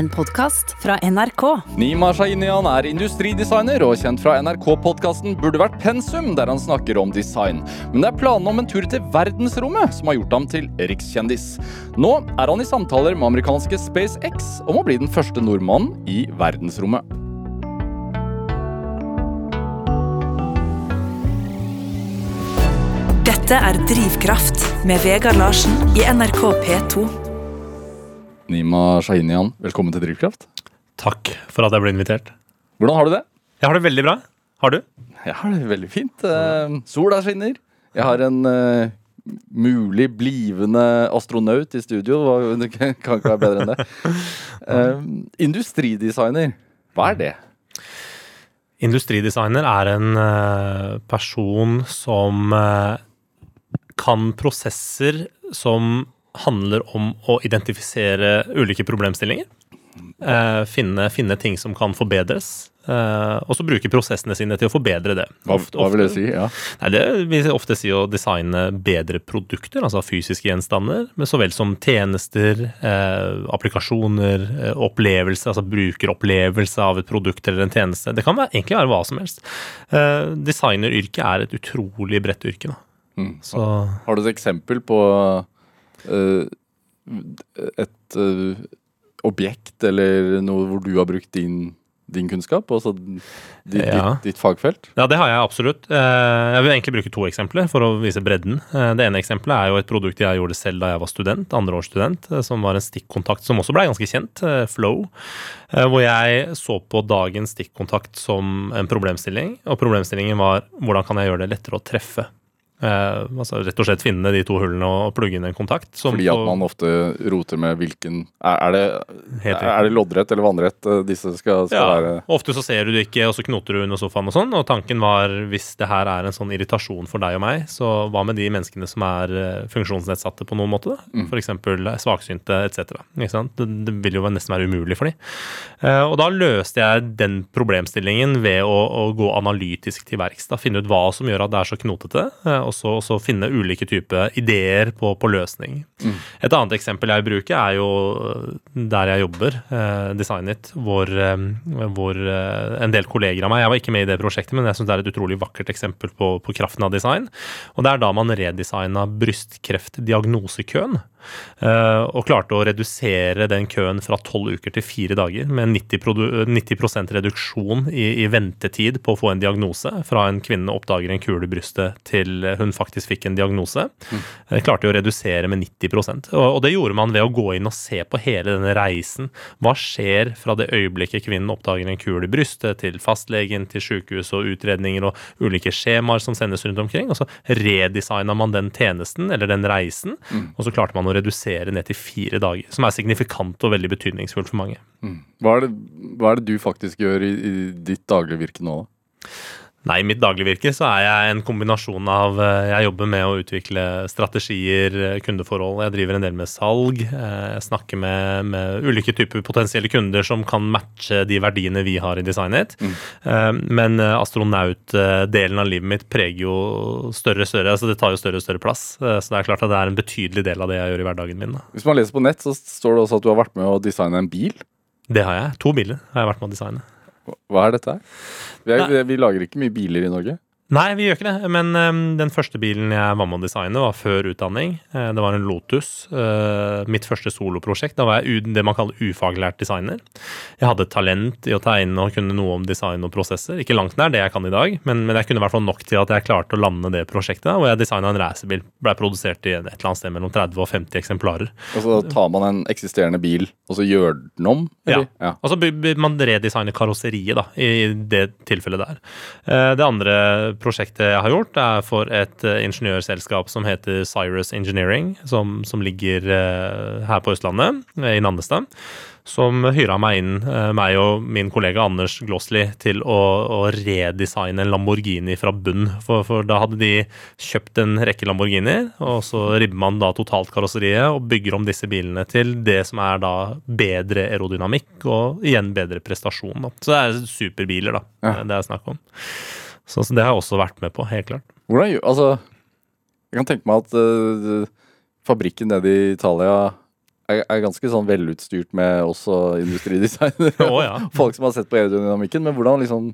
en podkast fra NRK. Nima Shahinian er industridesigner og kjent fra NRK-podkasten Burde vært pensum, der han snakker om design. Men det er planene om en tur til verdensrommet som har gjort ham til rikskjendis. Nå er han i samtaler med amerikanske SpaceX om å bli den første nordmannen i verdensrommet. Dette er Drivkraft med Vegard Larsen i NRK P2. Nima Shahinian, velkommen til Drivkraft. Takk for at jeg ble invitert. Hvordan har du det? Jeg har det veldig bra. Har du? Jeg har det veldig fint. Eh, sola skinner. Jeg har en uh, mulig blivende astronaut i studio. Det kan ikke være bedre enn det. Uh, industridesigner, hva er det? Industridesigner er en uh, person som kan prosesser som handler om å identifisere ulike problemstillinger. eh, finne, finne ting som kan forbedres. eh, og så bruke prosessene sine til å forbedre det. Hva, Ofte- hva vil det si? Ja. Nei, Det vil ofte si å designe bedre produkter, altså fysiske gjenstander, men så vel som tjenester, eh, applikasjoner, eh, opplevelse, altså brukeropplevelse av et produkt eller en tjeneste. Det kan være, egentlig være hva som helst. Eh, designeryrket er et utrolig bredt yrke. Mm. Så Har du et eksempel på et eh, objekt eller noe hvor du har brukt din, din kunnskap? Altså ditt, Ja. ditt, ditt fagfelt? Ja, det har jeg absolutt. Eh, Jeg vil egentlig bruke to eksempler for å vise bredden. Eh, Det ene eksempelet er jo et produkt jeg gjorde selv da jeg var student, andreårsstudent, eh, som var en stikkontakt som også ble ganske kjent, eh, Flow. eh, Hvor jeg så på dagens stikkontakt som en problemstilling, og problemstillingen var hvordan kan jeg gjøre det lettere å treffe. Eh, altså rett og slett finne de to hullene og plugge inn en kontakt. som Fordi at man ofte roter med hvilken Er, det, er det loddrett eller vannrett eh, disse skal, skal Ja, være? Ofte så ser du det ikke, og så knoter du under sofaen og sånn. Og tanken var hvis det her er en sånn irritasjon for deg og meg, så hva med de menneskene som er eh, funksjonsnedsatte på noen måte? da? Mm. For eksempel svaksynte etc. Det, det vil jo nesten være umulig for dem. og da løste jeg den problemstillingen ved å, å gå analytisk til verks. Finne ut hva som gjør at det er så knotete, eh, og så, finne ulike typer ideer på, på løsning. Et annet eksempel jeg bruker, er jo eh, der jeg jobber, eh, Designit, hvor, eh, hvor eh, en del kolleger av meg Jeg var ikke med i det prosjektet, men jeg syns det er et utrolig vakkert eksempel på, på kraften av design. Og det er da man redesigna brystkreftdiagnosekøen. Eh, og klarte å redusere den køen fra tolv uker til fire dager, med 90, produ 90 reduksjon i, i ventetid på å få en diagnose. Fra en kvinne oppdager en kule i brystet til hun faktisk fikk en diagnose. Eh, klarte å redusere med 90 og, og det gjorde man ved å gå inn og se på hele denne reisen. Hva skjer fra det øyeblikket kvinnen oppdager en kule i brystet, til fastlegen, til sykehus og utredninger og ulike skjemaer som sendes rundt omkring. Og så redesigna man den tjenesten, eller den reisen, og så klarte man å redusere ned til fire dager. Som er signifikant og veldig betydningsfullt for mange. Hva er, det, hva er det du faktisk gjør i, i ditt daglige virke nå? da? Nei, i mitt dagligvirke så er jeg en kombinasjon av eh, Jeg jobber med å utvikle strategier, eh, kundeforhold. Jeg driver en del med salg. eh, Jeg snakker med, med ulike typer potensielle kunder som kan matche de verdiene vi har i Designit. Mm. Men astronautdelen av livet mitt preger jo større og større. altså Det tar jo større og større plass. Så det er klart at det er en betydelig del av det jeg gjør i hverdagen min. da. Hvis man leser på nett, så står det også at du har vært med å designe en bil. Det har jeg. To biler har jeg vært med å designe. Hva er dette her? Vi, vi lager ikke mye biler i Norge. Nei, vi gjør ikke det. Men um, den første bilen jeg var med å designe, var før utdanning. Uh, det var en Lotus. Uh, mitt første soloprosjekt. Da var jeg det man kaller ufaglært designer. Jeg hadde talent i å tegne og kunne noe om design og prosesser. Ikke langt nær det jeg kan i dag, men, men jeg kunne i hvert fall nok til at jeg klarte å lande det prosjektet. Og jeg designa en racerbil. Blei produsert i et eller annet sted mellom 30 og 50 eksemplarer. Og så tar man en eksisterende bil, og så gjør den om? Ja. ja. Altså by- by- man redesigner karosseriet, da, i det tilfellet der. Uh, Det andre prosjektet jeg har gjort, er for et eh, ingeniørselskap som heter Cyrus Engineering, som, som ligger eh, her på Østlandet, eh, i Nannestad. Som hyra meg inn, meg og min kollega Anders Glossli, til å, å redesigne en Lamborghini fra bunn. For, for da hadde de kjøpt en rekke Lamborghinier, og så ribber man da totalt karosseriet og bygger om disse bilene til det som er da bedre aerodynamikk og igjen bedre prestasjon. Da. Så det er superbiler, da, Ja. det er snakk om. Så, så det har jeg også vært med på, helt klart. Hvordan Altså, jeg kan tenke meg at uh, fabrikken nede i Italia er, er ganske sånn velutstyrt med også industridesignere. oh, ja. Folk som har sett på aerodynamikken. Men hvordan liksom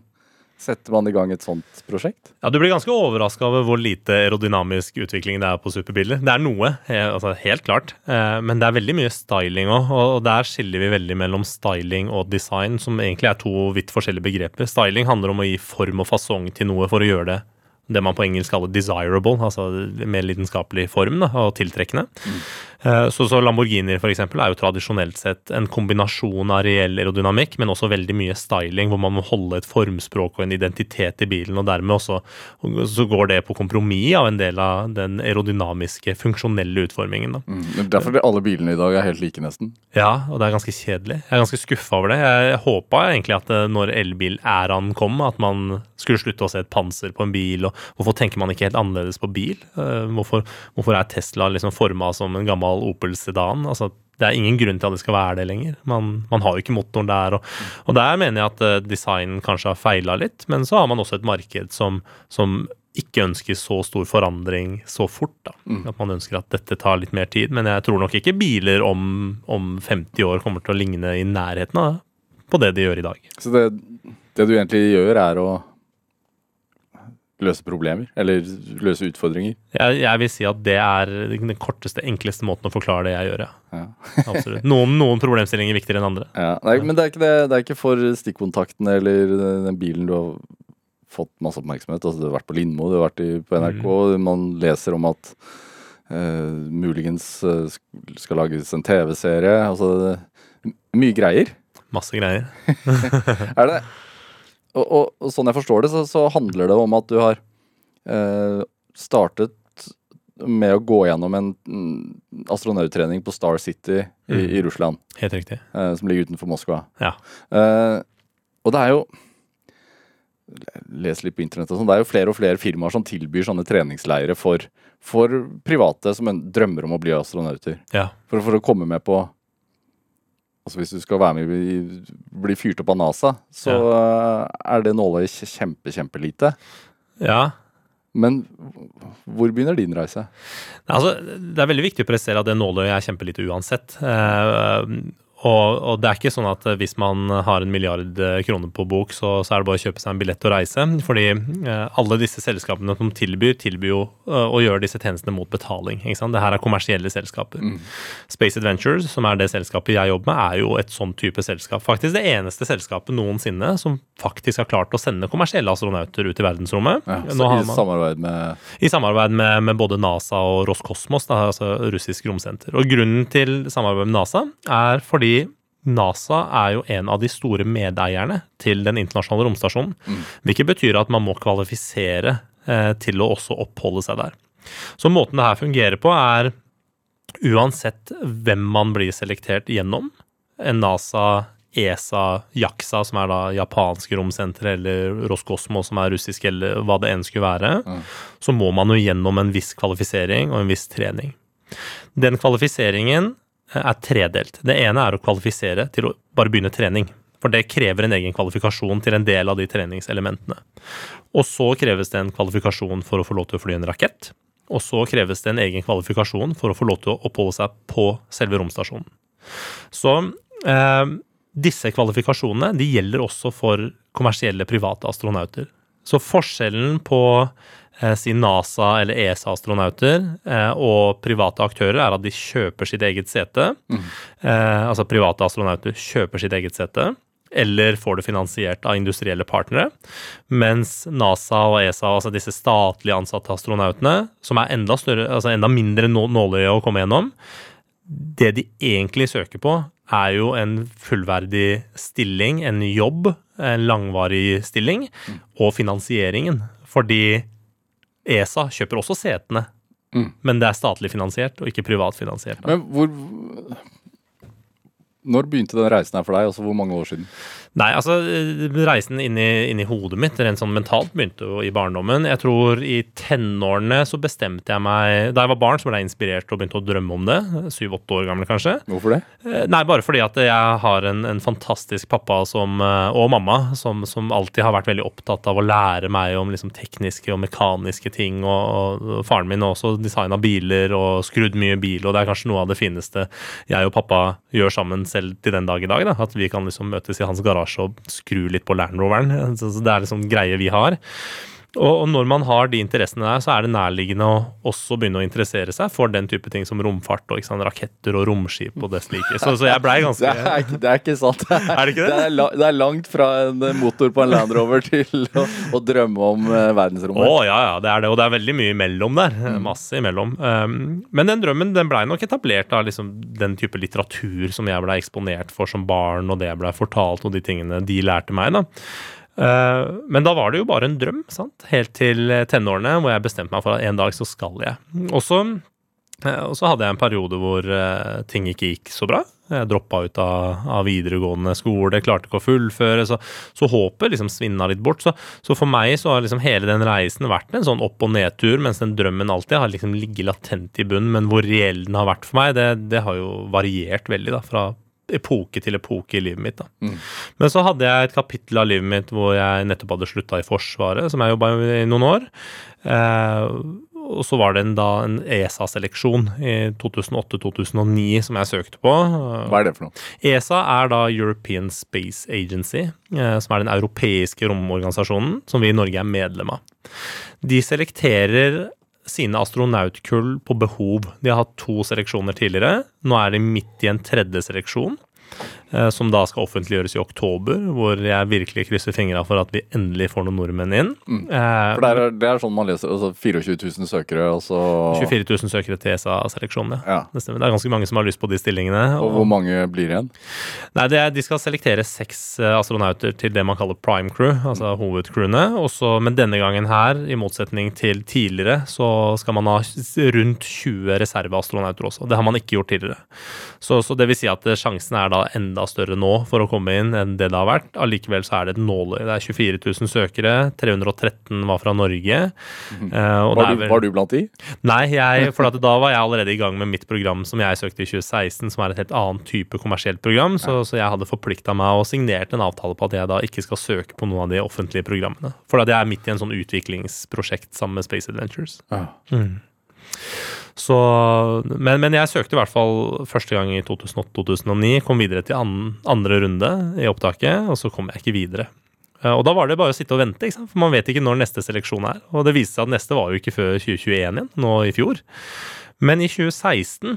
setter man i gang et sånt prosjekt? Ja, Du blir ganske overraska over hvor lite aerodynamisk utvikling det er på superbiler. Det er noe, eh, altså helt klart, eh, men det er veldig mye styling òg. Og der skiller vi veldig mellom styling og design, som egentlig er to vidt forskjellige begreper. Styling handler om å gi form og fasong til noe for å gjøre det det man på engelsk kaller desirable, altså med lidenskapelig form da, og tiltrekkende. Mm. Så, så Lamborghini for eksempel, er jo tradisjonelt sett en kombinasjon av reell aerodynamikk, men også veldig mye styling, hvor man må holde et formspråk og en identitet i bilen. og Dermed også så går det på kompromiss av en del av den aerodynamiske, funksjonelle utformingen. Da. Mm, derfor blir alle bilene i dag helt like, nesten? Ja, og det er ganske kjedelig. Jeg er ganske skuffa over det. Jeg håpa egentlig at eh, når elbilæraen kom, at man skulle slutte å se et panser på en bil. og Hvorfor tenker man ikke helt annerledes på bil? Eh, hvorfor, hvorfor er Tesla liksom forma som en gammel gammel Opel Sedan. altså det er ingen grunn til at det skal være det lenger. Man, man har jo ikke motoren der. Og, og der mener jeg at designen design kanskje har feila litt, men så har man også et marked som, som ikke ønsker så stor forandring så fort. da. Mm. At man ønsker at dette tar litt mer tid. Men jeg tror nok ikke biler om, om 50 år kommer til å ligne i nærheten av på det de gjør i dag. Så det, det du egentlig gjør, er å løse problemer? Eller løse utfordringer? Jeg, jeg, vil si at det er den korteste, enkleste måten å forklare det jeg gjør, ja. Absolutt. Noen, noen, problemstillinger er viktigere enn andre. Ja, nei, men det er, det, det er ikke for stikkontakten eller den bilen du har fått masse oppmerksomhet. Altså, du har vært på Lindmo, du har vært i, på NRK, mm. man leser om at uh, muligens uh, skal lages en TV-serie. Altså, mye greier. Masse greier. er det og, og, og, sånn jeg forstår det, så, så, handler det om at du har eh, startet med å gå gjennom en mm, astronauttrening på Star City i, mm. i Russland. Helt riktig. Eh, som ligger utenfor Moskva. Ja. Eh, og det er jo Les litt på internett og sånn. Det er jo flere og flere firmaer som tilbyr sånne treningsleirer for, for private som drømmer om å bli astronauter. Ja. For, for å komme med på Altså Hvis du skal være med i bli fyrt opp av NASA, så ja. er det nåløyet kjempe, kjempelite. Ja. Men hvor begynner din reise? Altså, det er veldig viktig å presisere at det nåløyet er kjempelite uansett. Eh, og, og, det er ikke sånn at eh, hvis man har en milliard eh, kroner på bok, så, så er det bare å kjøpe seg en billett og reise. Fordi eh, alle disse selskapene som tilbyr, tilbyr jo uh, å gjøre disse tjenestene mot betaling. ikke sant? Det her er kommersielle selskaper. Mm. Space Adventures, som er det selskapet jeg jobber med, er jo et sånn type selskap. Faktisk det eneste selskapet noensinne som faktisk har klart å sende kommersielle astronauter ut i verdensrommet. Ja, så I man, samarbeid med I samarbeid med, med, både NASA og Roskosmos, da, altså russisk romsenter. Og grunnen til samarbeid med NASA er fordi NASA er jo en av de store medeierne til den internasjonale romstasjonen. Mm. Hvilket betyr at man må kvalifisere eh, til å også oppholde seg der. Så måten det her fungerer på, er uansett hvem man blir selektert gjennom, en NASA, ESA, JAXA, som er da japanske romsenter, eller Roskosmo, som er russisk, eller hva det enn skulle være, mm. så må man jo gjennom en viss kvalifisering og en viss trening. Den kvalifiseringen er tredelt. Det ene er å kvalifisere til å bare begynne trening. For det krever en egen kvalifikasjon til en del av de treningselementene. Og så kreves det en kvalifikasjon for å få lov til å fly en rakett. Og så kreves det en egen kvalifikasjon for å få lov til å oppholde seg på selve romstasjonen. Så eh, disse kvalifikasjonene de gjelder også for kommersielle private astronauter. Så forskjellen på Eh, si NASA- eller ESA-astronauter eh, og private aktører, er at de kjøper sitt eget sete. Mm. Eh, altså private astronauter kjøper sitt eget sete. Eller får det finansiert av industrielle partnere. Mens NASA og ESA, altså disse statlig ansatte astronautene, som er enda, større, altså enda mindre nåløye å komme gjennom, det de egentlig søker på, er jo en fullverdig stilling, en jobb, en langvarig stilling, mm. og finansieringen. Fordi ESA kjøper også setene, mm. men det er statlig finansiert og ikke privat finansiert. Men hvor Når begynte den reisen her for deg? Altså Hvor mange år siden? Nei, altså reisen inn i, hodet mitt, rent sånn mentalt, begynte jo i barndommen. Jeg tror i tenårene så bestemte jeg meg Da jeg var barn, så ble jeg inspirert og begynte å drømme om det. Syv-åtte år gammel, kanskje. Hvorfor det? Eh, Nei, bare fordi at jeg har en, en fantastisk pappa som, eh, og mamma som, som alltid har vært veldig opptatt av å lære meg om liksom, tekniske og mekaniske ting. Og, og faren min har også designa biler og skrudd mye bil, og det er kanskje noe av det fineste jeg og pappa gjør sammen selv til den dag i dag. Da. At vi kan liksom møtes i hans garasje og skru litt på Land Roveren. Så det er liksom greie vi har. Og, når man har de interessene der, så er det nærliggende å også begynne å interessere seg for den type ting som romfart og sant, raketter og romskip og det slike. Så, så jeg blei Det ganske er, ikke- det er ikke sant. Det er, Er det ikke det? Det er, la, det er langt fra en motor på en Land Rover til å, å drømme om verdensrommet. Å oh, ja, ja, det er det. Og det er veldig mye imellom der. Masse imellom. Um, men den drømmen den blei nok etablert av liksom den type litteratur som jeg blei eksponert for som barn, og det jeg blei fortalt, og de tingene de lærte meg. da. Uh, men da var det jo bare en drøm, sant? helt til tenårene, hvor jeg bestemte meg for at en dag så skal jeg. Og så, eh, og så hadde jeg en periode hvor eh, ting ikke gikk så bra. Jeg droppa ut av, av videregående skole, klarte ikke å fullføre. Så, så håpet liksom svinna litt bort. Så, så for meg så har liksom hele den reisen vært en sånn opp- og nedtur, mens den drømmen alltid har liksom ligget latent i bunnen. Men hvor reell den har vært for meg, det, det har jo variert veldig da, fra epoke til epoke i livet mitt. da. Men så hadde jeg et kapittel av livet mitt hvor jeg nettopp hadde slutta i Forsvaret, som jeg jobba i noen år. Eh, og så var det en, da en ESA-seleksjon i 2008-2009 som jeg søkte på. Hva er det for noe? ESA er da European Space Agency, eh, som er den europeiske romorganisasjonen som vi i Norge er medlem av. De selekterer sine astronautkull på behov. De har hatt to seleksjoner tidligere. Nå er de midt i en tredje seleksjon, som da skal offentliggjøres i oktober, hvor jeg virkelig krysser fingra for at vi endelig får noen nordmenn inn. Mm. For det er, det er sånn man leser. Altså 24 000 søkere, og så 24 000 søkere til ESA-seleksjonen, ja. Ja. Det stemmer. Det er ganske mange som har lyst på de stillingene. Og hvor mange blir igjen? Nei, det er, De skal selektere seks eh, astronauter til det man kaller prime crew, altså hovedcrewene. Også, men denne gangen her, i motsetning til tidligere, så skal man ha rundt 20 reserveastronauter også. Det har man ikke gjort tidligere. Så, så det vil si at eh, sjansen er da enda større nå for å komme inn enn det det har vært. Allikevel så er det et nåløye. Det er 24 000 søkere, 313 var fra Norge. Mm. og det Var du, vel- var du blant de? Nei, jeg, for at da var jeg allerede i gang med mitt program som jeg søkte i 2016, som er et helt annet type kommersielt program, så, så jeg hadde forplikta meg og signert en avtale på at jeg da ikke skal søke på noen av de offentlige programmene. For at jeg er midt i en sånn utviklingsprosjekt sammen med Space Adventures. Ja. Så, men, men jeg søkte i hvert fall første gang i 2008-2009, kom videre til an, andre runde i opptaket, og så kom jeg ikke videre. Eh, Og da var det bare å sitte og vente, for man vet ikke når neste seleksjon er. Og det viste seg at neste var jo ikke før 2021 igjen, nå i fjor. Men i 2016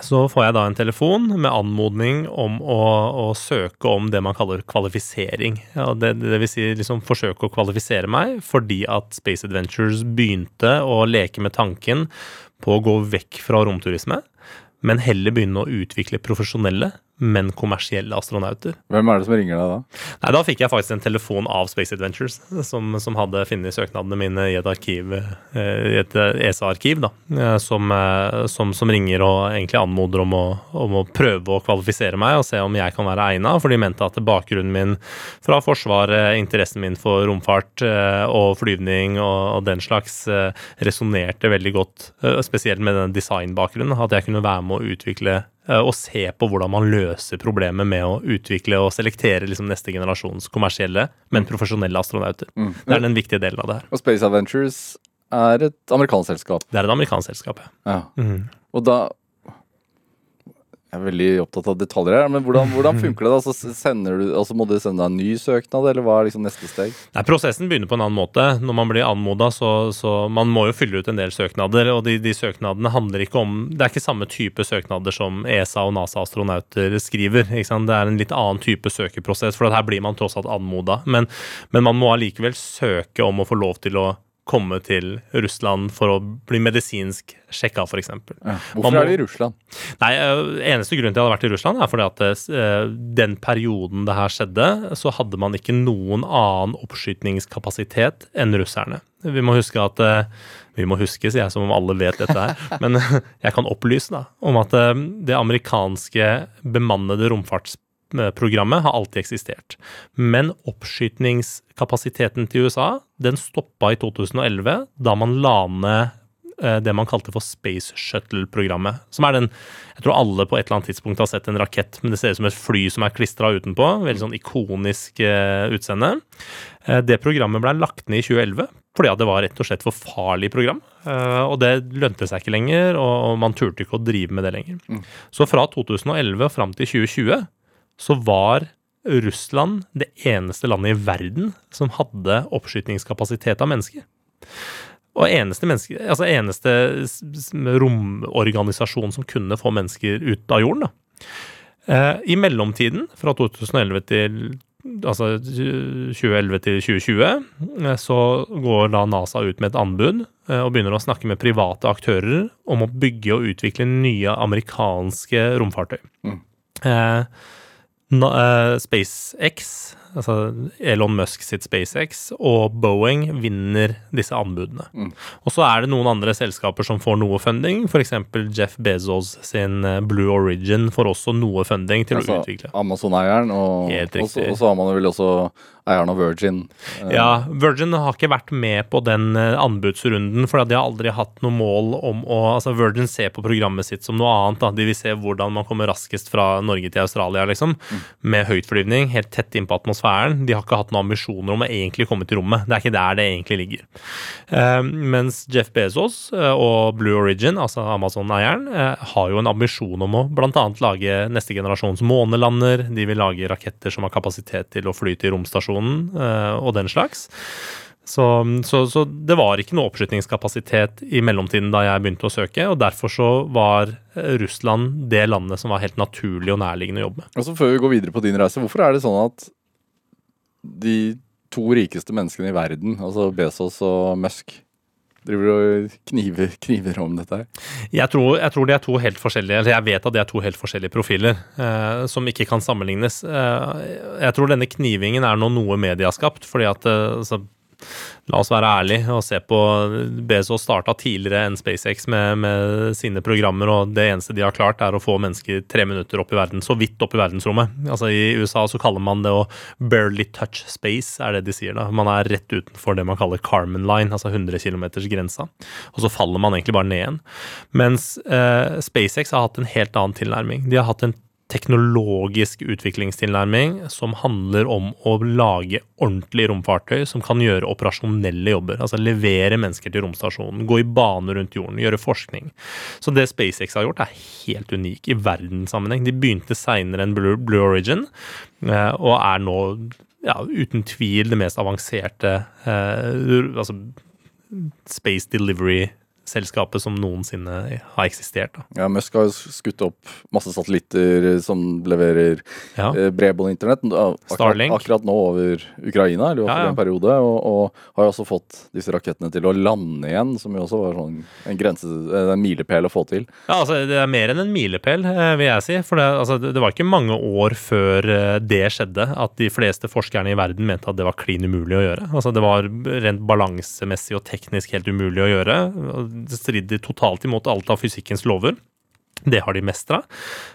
så får jeg da en telefon med anmodning om å, å søke om det man kaller kvalifisering. Ja, det, det vil si liksom forsøke å kvalifisere meg fordi at Space Adventures begynte å leke med tanken på å gå vekk fra romturisme, men heller begynne å utvikle profesjonelle, men kommersielle astronauter. Hvem er det som ringer deg da? Nei, Da fikk jeg faktisk en telefon av Space Adventures, som, som hadde funnet søknadene mine i et arkiv, eh, i et ESA-arkiv, da, eh, som, eh, som, som ringer og egentlig anmoder om å, om å prøve å kvalifisere meg og se om jeg kan være egna, for de mente at bakgrunnen min fra Forsvaret, interessen min for romfart eh, og flyvning og, og den slags, eh, resonnerte veldig godt, eh, spesielt med den designbakgrunnen, at jeg kunne være med å utvikle eh, og se på hvordan man løser problemet med å utvikle og selektere liksom neste generasjons kommersielle, men profesjonelle astronauter. Det er den viktige delen av det her. Og Space Adventures er et amerikansk selskap. Det er et amerikansk selskap, ja. Ja. Mm. Og da Jeg er veldig opptatt av detaljer her, men hvordan, hvordan funker det? da? Altså, du, altså Må du sende deg en ny søknad, eller hva er liksom neste steg? Nei, Prosessen begynner på en annen måte. Når man blir anmoda, så, så man må jo fylle ut en del søknader. Og de, de søknadene handler ikke om Det er ikke samme type søknader som ESA og NASA-astronauter skriver. ikke sant? Det er en litt annen type søkeprosess, for her blir man tross alt anmoda. Men, men man må allikevel søke om å få lov til å komme til Russland for å bli medisinsk sjekka, f.eks. Ja. Hvorfor må- er det i Russland? Nei, øh, eneste grunn til at jeg hadde vært i Russland, er fordi at øh, den perioden det her skjedde, så hadde man ikke noen annen oppskytningskapasitet enn russerne. Vi må huske at Vi må huske, sier jeg som om alle vet dette her. Men jeg kan opplyse da, om at det amerikanske bemannede romfartsprogrammet har alltid eksistert. Men oppskytningskapasiteten til USA den stoppa i 2011, da man la ned eh, det man kalte for Space Shuttle-programmet. Som er den Jeg tror alle på et eller annet tidspunkt har sett en rakett, men det ser ut som et fly som er klistra utenpå. Veldig sånn ikonisk eh, utseende. Eh, det programmet ble lagt ned i 2011 fordi at det var rett og slett for farlig program. Og det lønte seg ikke lenger, og og man turte ikke å drive med det lenger. Så fra 2011 og fram til 2020 så var Russland det eneste landet i verden som hadde oppskytningskapasitet av mennesker. Og eneste, menneske, altså eneste romorganisasjon som kunne få mennesker ut av jorden. Da. Eh, I mellomtiden, fra 2011 til altså 2011 til 2020, eh, så går da NASA ut med et anbud eh, og begynner å snakke med private aktører om å bygge og utvikle nye amerikanske romfartøy. Mm. Eh, SpaceX, altså Elon Musk sitt SpaceX, og Boeing vinner disse anbudene. Mm. Og så er det noen andre selskaper som får noe funding, f.eks. Jeff Bezos sin eh, Blue Origin får også noe funding til Altså, å utvikle. Amazon-eieren, og, og, så, og så har man vel også eieren av Virgin. Eh, Ja, Virgin har ikke vært med på den eh, anbudsrunden, for de har aldri hatt noe mål om å Altså, Virgin ser på programmet sitt som noe annet. Da. De vil se hvordan man kommer raskest fra Norge til Australia, liksom. Med høytflyvning, helt tett innpå atmosfæren. De har ikke hatt noen ambisjoner om å egentlig komme til rommet. Det er ikke der det egentlig ligger. Eh, mens Jeff Bezos eh, og Blue Origin, altså Amazon-eieren, eh, har jo en ambisjon om å bl.a. lage neste generasjons månelander. De vil lage raketter som har kapasitet til å fly til romstasjonen og den slags. Så, så, så det var ikke noe oppskytningskapasitet i mellomtiden da jeg begynte å søke, og derfor så var Russland det landet som var helt naturlig og nærliggende å jobbe med. Og så Før vi går videre på din reise, hvorfor er det sånn at de to rikeste menneskene i verden, altså Bezos og Musk, driver og kniver, kniver om dette her? Jeg tror, jeg tror de er to helt forskjellige, eller jeg vet at de er to helt forskjellige profiler eh, som ikke kan sammenlignes. Eh, jeg tror denne knivingen er nå noe skapt, fordi at eh, altså, La oss være ærlige og se på Bezos starta tidligere enn SpaceX med, med sine programmer, og det eneste de har klart, er å få mennesker tre minutter opp i verden, så vidt opp i verdensrommet. Altså I USA så kaller man det å barely touch space, er det de sier da. Man er rett utenfor det man kaller Carmen line, altså 100 km-grensa. Og så faller man egentlig bare ned igjen. Mens eh, SpaceX har hatt en helt annen tilnærming. De har hatt en teknologisk utviklingstilnærming som handler om å lage ordentlige romfartøy som kan gjøre operasjonelle jobber. Altså levere mennesker til romstasjonen, gå i bane rundt jorden, gjøre forskning. Så det SpaceX har gjort, er helt unik i verdenssammenheng. De begynte seinere enn Blue, Origin, eh, og er nå ja, uten tvil det mest avanserte eh, altså space delivery-selskapet som noensinne har eksistert. Da. Ja, Musk har jo skutt opp masse satellitter som leverer Ja. eh, bredbånd internett. Akkurat, akkurat nå over Ukraina, eller i Ja, ja. en periode. Og, og har også fått disse rakettene til å lande igjen, som jo også var sånn en grense, eh, en milepæl å få til. Ja, altså Det er mer enn en milepæl, eh, vil jeg si. For det, altså, det var ikke mange år før det skjedde at de fleste forskerne i verden mente at det var klin umulig å gjøre. Altså Det var rent balansemessig og teknisk helt umulig å gjøre. og Det strider totalt imot alt av fysikkens lover. Det har de mestra.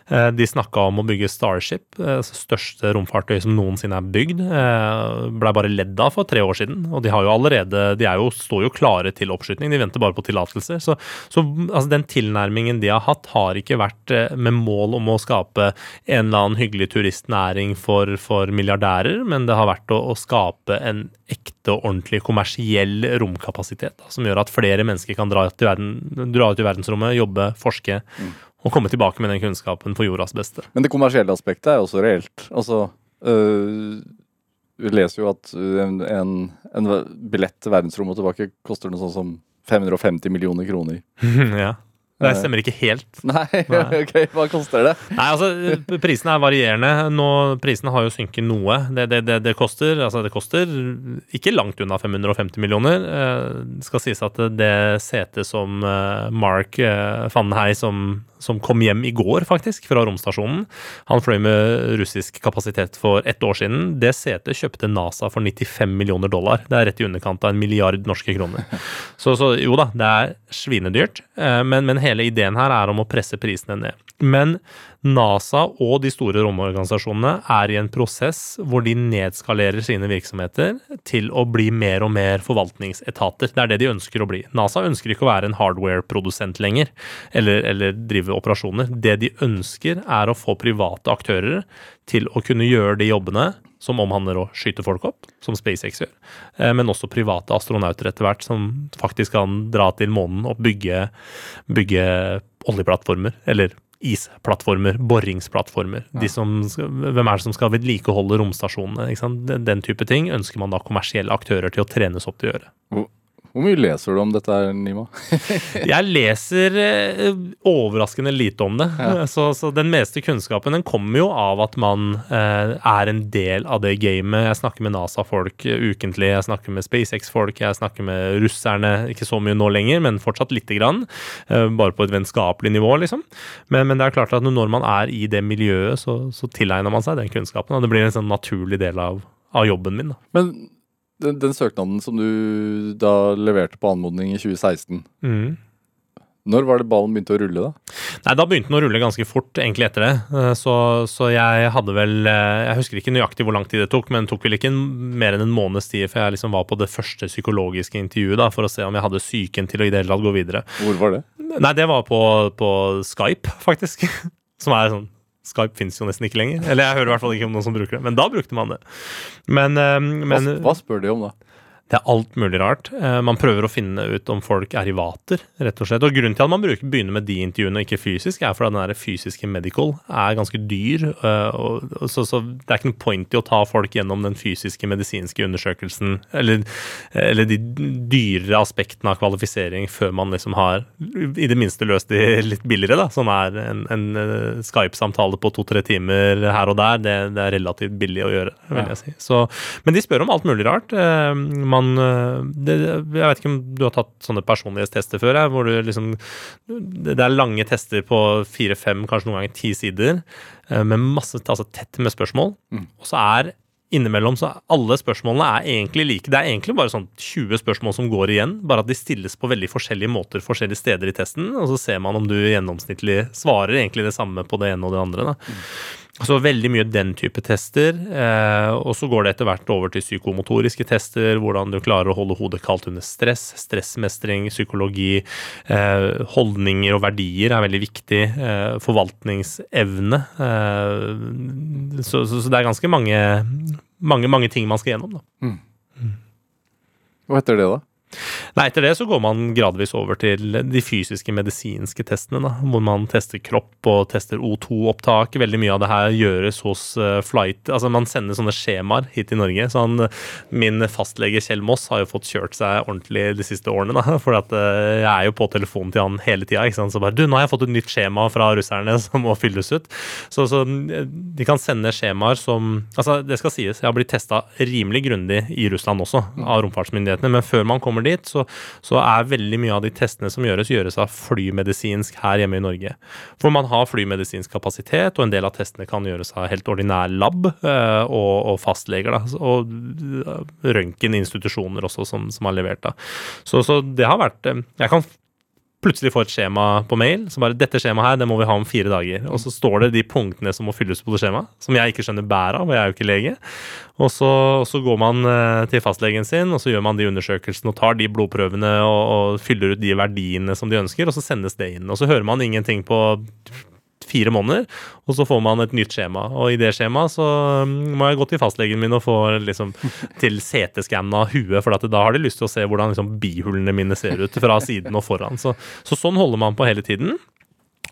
Eh, De snakka om å bygge Starship, eh, største romfartøy som noensinne er bygd. Eh, Blei bare ledd av for tre år siden, og de har jo allerede De jo, står jo klare til oppskyting, de venter bare på tillatelser. Så, så altså, den tilnærmingen de har hatt, har ikke vært med mål om å skape en eller annen hyggelig turistnæring for, for milliardærer, men det har vært å, å skape en ekte og ordentlig kommersiell romkapasitet, da, som gjør at flere mennesker kan dra ut i, verden, dra ut i verdensrommet, jobbe, forske. Og komme tilbake med den kunnskapen for jordas beste. Men det kommersielle aspektet er jo også reelt. Altså øh, Vi leser jo at en, en, en billett til verdensrommet og tilbake koster noe sånn som 550 millioner kroner. ja. Det stemmer ikke helt. Nei, ok, hva koster det? Nei, altså, Prisene er varierende. Nå, Prisene har jo synket noe. Det, det, det, det, koster altså det koster ikke langt unna 550 millioner. Det skal sies at det setet som Mark van som som kom hjem i går, faktisk, fra romstasjonen. Han fløy med russisk kapasitet for ett år siden. Det setet kjøpte NASA for 95 millioner dollar. Det er rett i underkant av en milliard norske kroner. Så, så jo da, det er svinedyrt, eh, men, men hele ideen her er om å presse prisene ned. Men NASA og de store romorganisasjonene er i en prosess hvor de nedskalerer sine virksomheter til å bli mer og mer forvaltningsetater. Det er det de ønsker å bli. NASA ønsker ikke å være en hardware-produsent lenger, eller, eller drive operasjoner. Det de ønsker, er å få private aktører til å kunne gjøre de jobbene som omhandler å skyte folk opp, som SpaceX gjør, eh, men også private astronauter etter hvert, som faktisk kan dra til månen og bygge, bygge oljeplattformer, eller isplattformer, boringsplattformer. Ja. Som, hvem er det som skal vedlikeholde romstasjonene? Den, den, type ting ønsker man da kommersielle aktører til å trenes opp til å gjøre. Hvor mye leser du om dette, Nima? jeg leser eh, overraskende lite om det. Ja. Så, så, den meste kunnskapen den kommer jo av at man eh, er en del av det gamet. Jeg snakker med NASA-folk ukentlig, jeg snakker med SpaceX-folk, jeg snakker med russerne. Ikke så mye nå lenger, men fortsatt lite grann. Eh, bare på et vennskapelig nivå, liksom. Men, men, det er klart at når man er i det miljøet, så, så tilegner man seg den kunnskapen. Og det blir en sånn naturlig del av, av jobben min. Da. Men den, den, søknaden som du da leverte på anmodning i 2016 mm. Når var det ballen begynte å rulle, da? Nei, Da begynte den å rulle ganske fort, egentlig etter det. Eh, så, så, jeg hadde vel eh, Jeg husker ikke nøyaktig hvor lang tid det tok, men det tok vel ikke mer enn en måneds tid før jeg liksom var på det første psykologiske intervjuet da, for å se om jeg hadde psyken til å i det hele tatt gå videre. Hvor var det? Nei, det var på, på Skype, faktisk. Som er sånn Skype fins jo nesten ikke lenger. Eller jeg hører i hvert fall ikke om noen som bruker det. Men da brukte man det. Men, eh, men hva, hva spør de om da? Det er alt mulig rart. Eh, man prøver å finne ut om folk er i vater, rett og slett. Og grunnen til at man bruker, begynner med de intervjuene og ikke fysisk, er fordi den fysiske medical er ganske dyr. Eh, så, så, det er ikke noe point i å ta folk gjennom den fysiske medisinske undersøkelsen, eller, eller de dyrere aspektene av kvalifisering, før man liksom har i det minste løst de litt billigere, da, som er en, en eh, Skype-samtale på to-tre timer her og der. Det, det, er relativt billig å gjøre, vil jeg si. Så, men de spør om alt mulig rart. Man man eh, det, Jeg vet ikke om du har tatt sånne personlighetstester før? hvor du liksom Det er lange tester på fire-fem, kanskje noen ganger ti sider, eh, med masse altså tett med spørsmål. Mm. Og så er innimellom så alle spørsmålene er egentlig like. Det er egentlig bare sånn 20 spørsmål som går igjen, bare at de stilles på veldig forskjellige måter forskjellige steder i testen, og så ser man om du gjennomsnittlig svarer egentlig det samme på det ene og det andre. Da. Mm. Så veldig mye den type tester. Eh, og så går det etter hvert over til psykomotoriske tester, hvordan du klarer å holde hodet kaldt under stress, stressmestring, psykologi. Eh, holdninger og verdier er veldig viktig. Eh, forvaltningsevne. Eh, så, så, så, det er ganske mange, mange, mange ting man skal gjennom, da. Mm. Hva heter det, da? Nei, etter det så går man gradvis over til de fysiske medisinske testene, da, hvor man tester kropp og tester O2-opptak. Veldig mye av det her gjøres hos uh, flight Altså man sender sånne skjemaer hit til Norge. Så han, min fastlege Kjell Moss har jo fått kjørt seg ordentlig de siste årene, da. For at, uh, jeg er jo på telefonen til han hele tida. Så bare Du, nå har jeg fått et nytt skjema fra russerne som må fylles ut. Så, så de kan sende skjemaer som Altså, det skal sies, jeg har blitt testa rimelig grundig i Russland også, av romfartsmyndighetene, men før man kommer dit, så, så, er veldig mye av de testene som gjøres, gjøres av flymedisinsk her hjemme i Norge. For man har flymedisinsk kapasitet, og en del av testene kan gjøres av helt ordinær lab eh, og, og, fastleger. Da, og eh, røntgeninstitusjoner også, som, som, har levert. Da. Så, så det har vært eh, Jeg kan plutselig får et skjema på mail. Så bare 'Dette skjemaet her, det må vi ha om fire dager'. Og så står det de punktene som må fylles på det skjemaet, som jeg ikke skjønner bæret av, og jeg er jo ikke lege. Og så, så, går man eh, til fastlegen sin, og så gjør man de undersøkelsene og tar de blodprøvene og, og fyller ut de verdiene som de ønsker, og så sendes det inn. Og så hører man ingenting på fire måneder, og så får man et nytt skjema. Og i det skjemaet så um, må jeg gå til fastlegen min og få liksom, til CT-skann av huet, for da har de lyst til å se hvordan liksom, bihulene mine ser ut fra siden og foran. Så, så sånn holder man på hele tiden.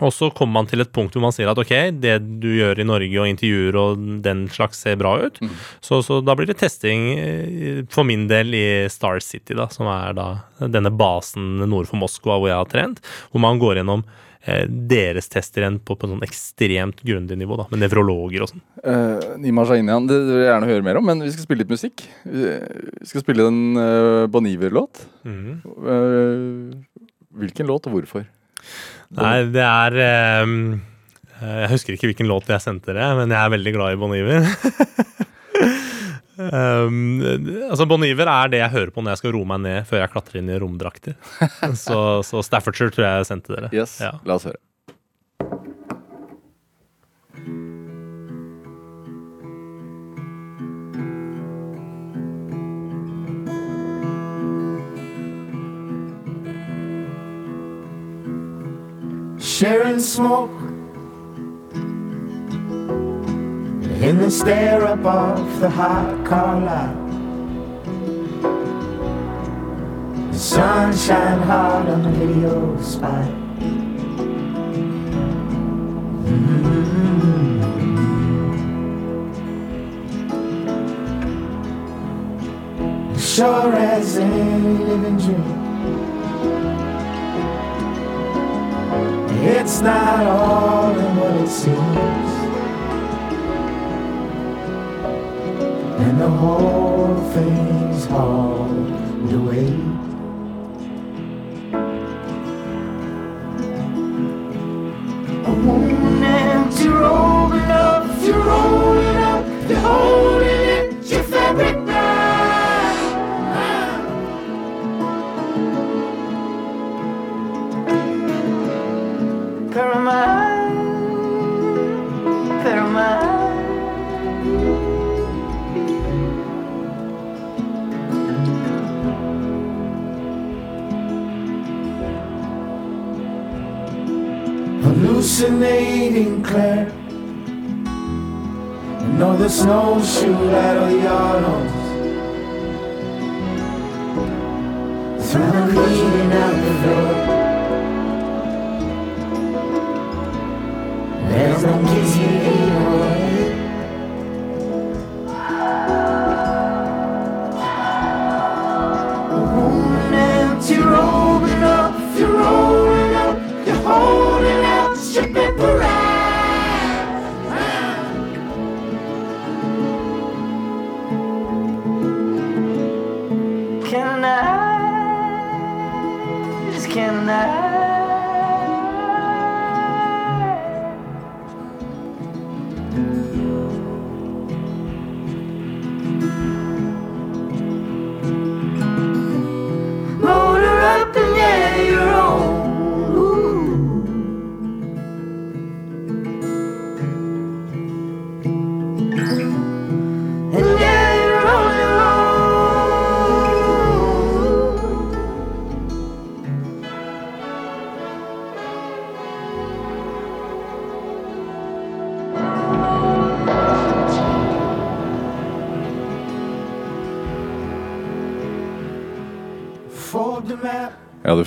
Og så kommer man til et punkt hvor man sier at ok, det du gjør i Norge og intervjuer og den slags ser bra ut. Mm. Så, så da blir det testing eh, for min del i Star City, da, som er da denne basen nord for Moskva hvor jeg har trent. Hvor man går gjennom deres tester igjen på, på en sånn ekstremt grundig nivå, da, med nevrologer og sånn. Uh, Nima Shahinian, det vil jeg gjerne høre mer om, men vi skal spille litt musikk. Vi skal spille en uh, Bon Iver-låt. Uh, hvilken låt, og hvorfor? Nei, det er eh, Jeg husker ikke hvilken låt jeg sendte dere, men jeg er veldig glad i Bon Iver. um, altså Bon Iver er det jeg hører på når jeg skal roe meg ned før jeg klatrer inn i romdrakter. så, så Staffordshire tror jeg jeg sendte dere. Yes, Ja. la oss høre. sharing smoke in the stare up the hot car lot. The sun sunshine hard on the video spot. Mm. Sure as any living dream. It's not all in what it seems. And the whole thing's hauled away. A woman empty rolling up, you're rolling up, you're Hallucinating Claire. And know the snowshoe nose. Through the cleaning out the door. There's no kissing Hooray!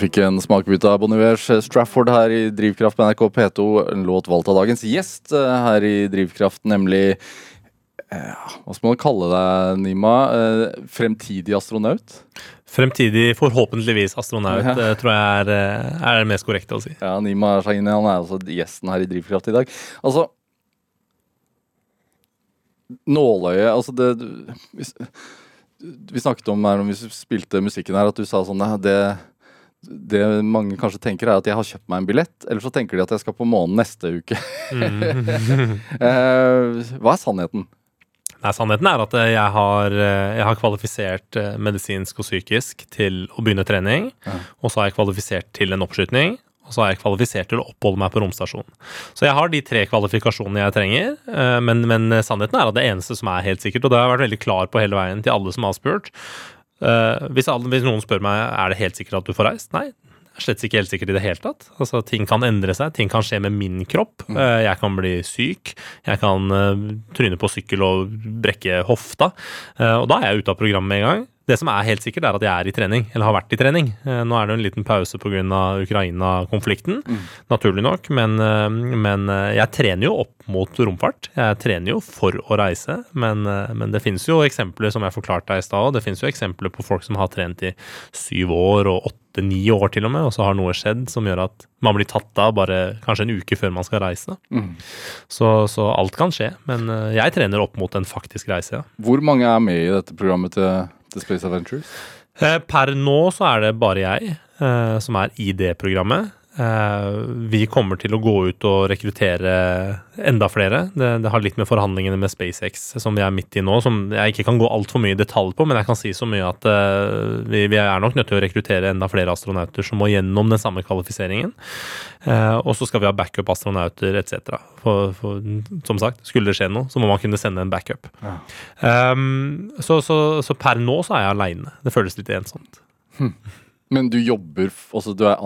Fikk en smakebit av Bon Ivers Strafford her i Drivkraft på NRK P2. En låt valgt av dagens gjest eh, her i Drivkraft, nemlig eh, Hva skal man kalle deg, Nima? Eh, fremtidig astronaut? Fremtidig, forhåpentligvis, astronaut, Ja. eh, tror jeg er, eh, er det mest korrekte å si. Ja, Nima Shahini han er altså gjesten her i Drivkraft i dag. Altså Nåløyet Altså, det vi, vi snakket om her når vi spilte musikken her, at du sa sånn "Nei, det det mange kanskje tenker, er at jeg har kjøpt meg en billett, eller så tenker de at jeg skal på månen neste uke. Eh, Hva er sannheten? Nei, Sannheten er at jeg har, eh, jeg har kvalifisert eh, medisinsk og psykisk til å begynne trening. Og så har jeg kvalifisert til en oppskytning. Og så har jeg kvalifisert til å oppholde meg på romstasjonen. Så jeg har de tre kvalifikasjonene jeg trenger. Men, men sannheten er at det eneste som er helt sikkert, og det har jeg vært veldig klar på hele veien til alle som har spurt hvis, alle, hvis noen spør meg er det helt sikkert at du får reist, nei. Jeg er slett ikke helt sikkert i det hele tatt. Altså, ting kan endre seg, ting kan skje med min kropp. Eh, Jeg kan bli syk, jeg kan eh, tryne på sykkel og brekke hofta. Eh, Og da er jeg ute av programmet med en gang. Det som er helt sikkert, er at jeg er i trening, eller har vært i trening. Eh, Nå er det jo en liten pause pga. Ukraina-konflikten, naturlig nok, men, eh, men eh, jeg trener jo opp mot romfart. Jeg trener jo for å reise, men, men det finnes jo eksempler, som jeg forklarte deg i stad, det finnes jo eksempler på folk som har trent i syv år og åtte-ni år til og med, og så har noe skjedd som gjør at man blir tatt av bare kanskje en uke før man skal reise. Så, så alt kan skje, men jeg trener opp mot en faktisk reise, ja. Hvor mange er med i dette programmet til, til Space Adventures? Eh, Per nå så er det bare jeg eh, som er i det programmet. Eh, vi kommer til å gå ut og rekruttere enda flere. Det, det har litt med forhandlingene med SpaceX som vi er midt i nå, som jeg ikke kan gå altfor mye i detalj på, men jeg kan si så mye at uh, vi, vi er nok nødt til å rekruttere enda flere astronauter som må gjennom den samme kvalifiseringen. Uh, og så skal vi ha backup-astronauter etc. For, for som sagt, skulle det skje noe, så må man kunne sende en backup. Um, så, så, så per nå så er jeg aleine. Det føles litt ensomt. Men du jobber Altså, du er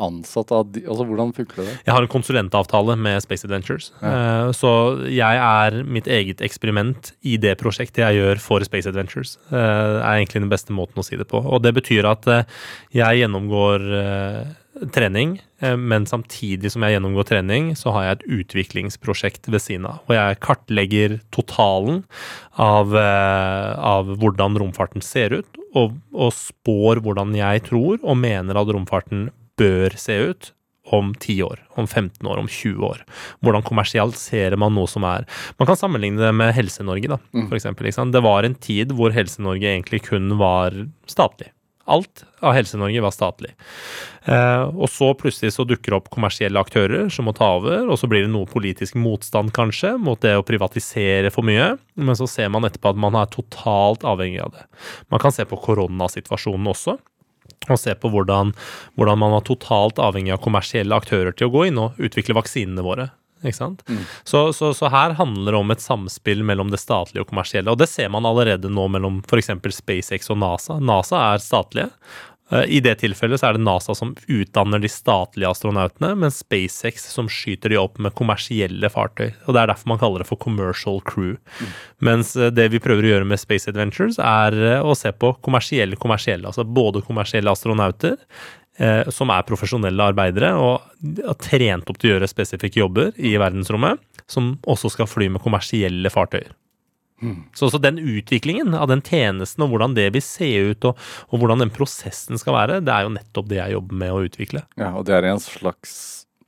ansatt av de Altså, hvordan funker det? Jeg har en konsulentavtale med Space Adventures. Ja. så jeg er mitt eget eksperiment i det prosjektet jeg gjør for Space Adventures. Det er egentlig den beste måten å si det på. Og det betyr at eh, jeg gjennomgår eh, trening, eh, men samtidig som jeg gjennomgår trening, så har jeg et utviklingsprosjekt ved siden av. Og jeg kartlegger totalen av, eh, av hvordan romfarten ser ut, og, og spår hvordan jeg tror og mener at romfarten bør se ut om 10 år, om 15 år, om 20 år. Hvordan kommersialiserer man noe som er Man kan sammenligne det med Helse-Norge, da, for eksempel. Det var en tid hvor Helse-Norge egentlig kun var statlig. Alt av Helse-Norge var statlig. Eh, og så plutselig så dukker det opp kommersielle aktører som må ta over, og så blir det noe politisk motstand kanskje mot det å privatisere for mye, men så ser man etterpå at man er totalt avhengig av det. Man kan se på koronasituasjonen også. Og se på hvordan, hvordan man var totalt avhengig av kommersielle aktører til å gå inn og utvikle vaksinene våre. Ikke sant? Så, så, så her handler det om et samspill mellom det statlige og kommersielle. Og det ser man allerede nå mellom f.eks. SpaceX og NASA. NASA er statlige. Eh, I det tilfellet så er det NASA som utdanner de statlige astronautene, men SpaceX som skyter de opp med kommersielle fartøy. Og Det er derfor man kaller det for commercial crew. Mens eh, det vi prøver å gjøre med Space Adventures, er eh, å se på kommersielle kommersielle. Altså både kommersielle astronauter, eh, som er profesjonelle arbeidere og har trent opp til å gjøre spesifikke jobber i verdensrommet, som også skal fly med kommersielle fartøyer. Så, så den utviklingen av den tjenesten og hvordan det vil se ut, og, og hvordan den prosessen skal være, det er jo nettopp det jeg jobber med å utvikle. Ja, Og det er i en slags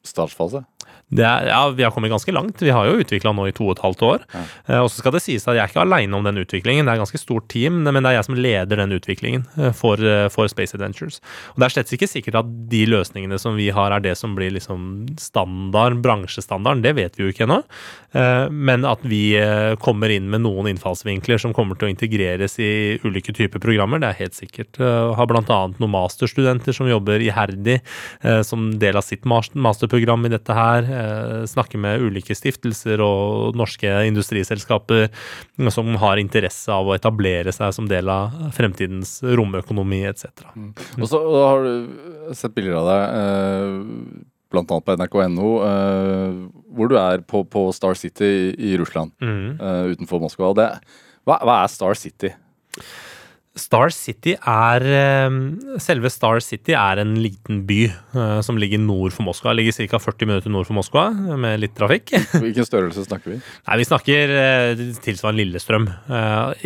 startfase? Er, ja, Vi har kommet ganske langt. Vi har jo utvikla nå i to og et halvt år. Eh, og så skal det sies at jeg er ikke aleine om den utviklingen. Det er et ganske stort team, men det er jeg som leder den utviklingen eh, for, eh, for Space Adventures. Og det er slett ikke sikkert at de løsningene som vi har, er det som blir liksom standard, bransjestandarden. Det vet vi jo ikke ennå. Eh, men at vi eh, kommer inn med noen innfallsvinkler som kommer til å integreres i ulike typer programmer, det er helt sikkert. Eh, Har bl.a. noen masterstudenter som jobber iherdig eh, som del av sitt masterprogram i dette her. Eh, Snakker med ulike stiftelser og norske industriselskaper som har interesse av å etablere seg som del av fremtidens romøkonomi etc. Og så har du sett bilder av deg, bl.a. blant annet på nrk.no, eh, hvor du er på, på Star City i, Russland, Mm. eh, utenfor Moskva. Det, hva, hva er Star City? Star City er eh, Selve Star City er en liten by eh, som ligger nord for Moskva. Ligger ca. 40 minutter nord for Moskva, med litt trafikk. Hvilken størrelse snakker vi? Nei, vi snakker eh, tilsvarende Lillestrøm.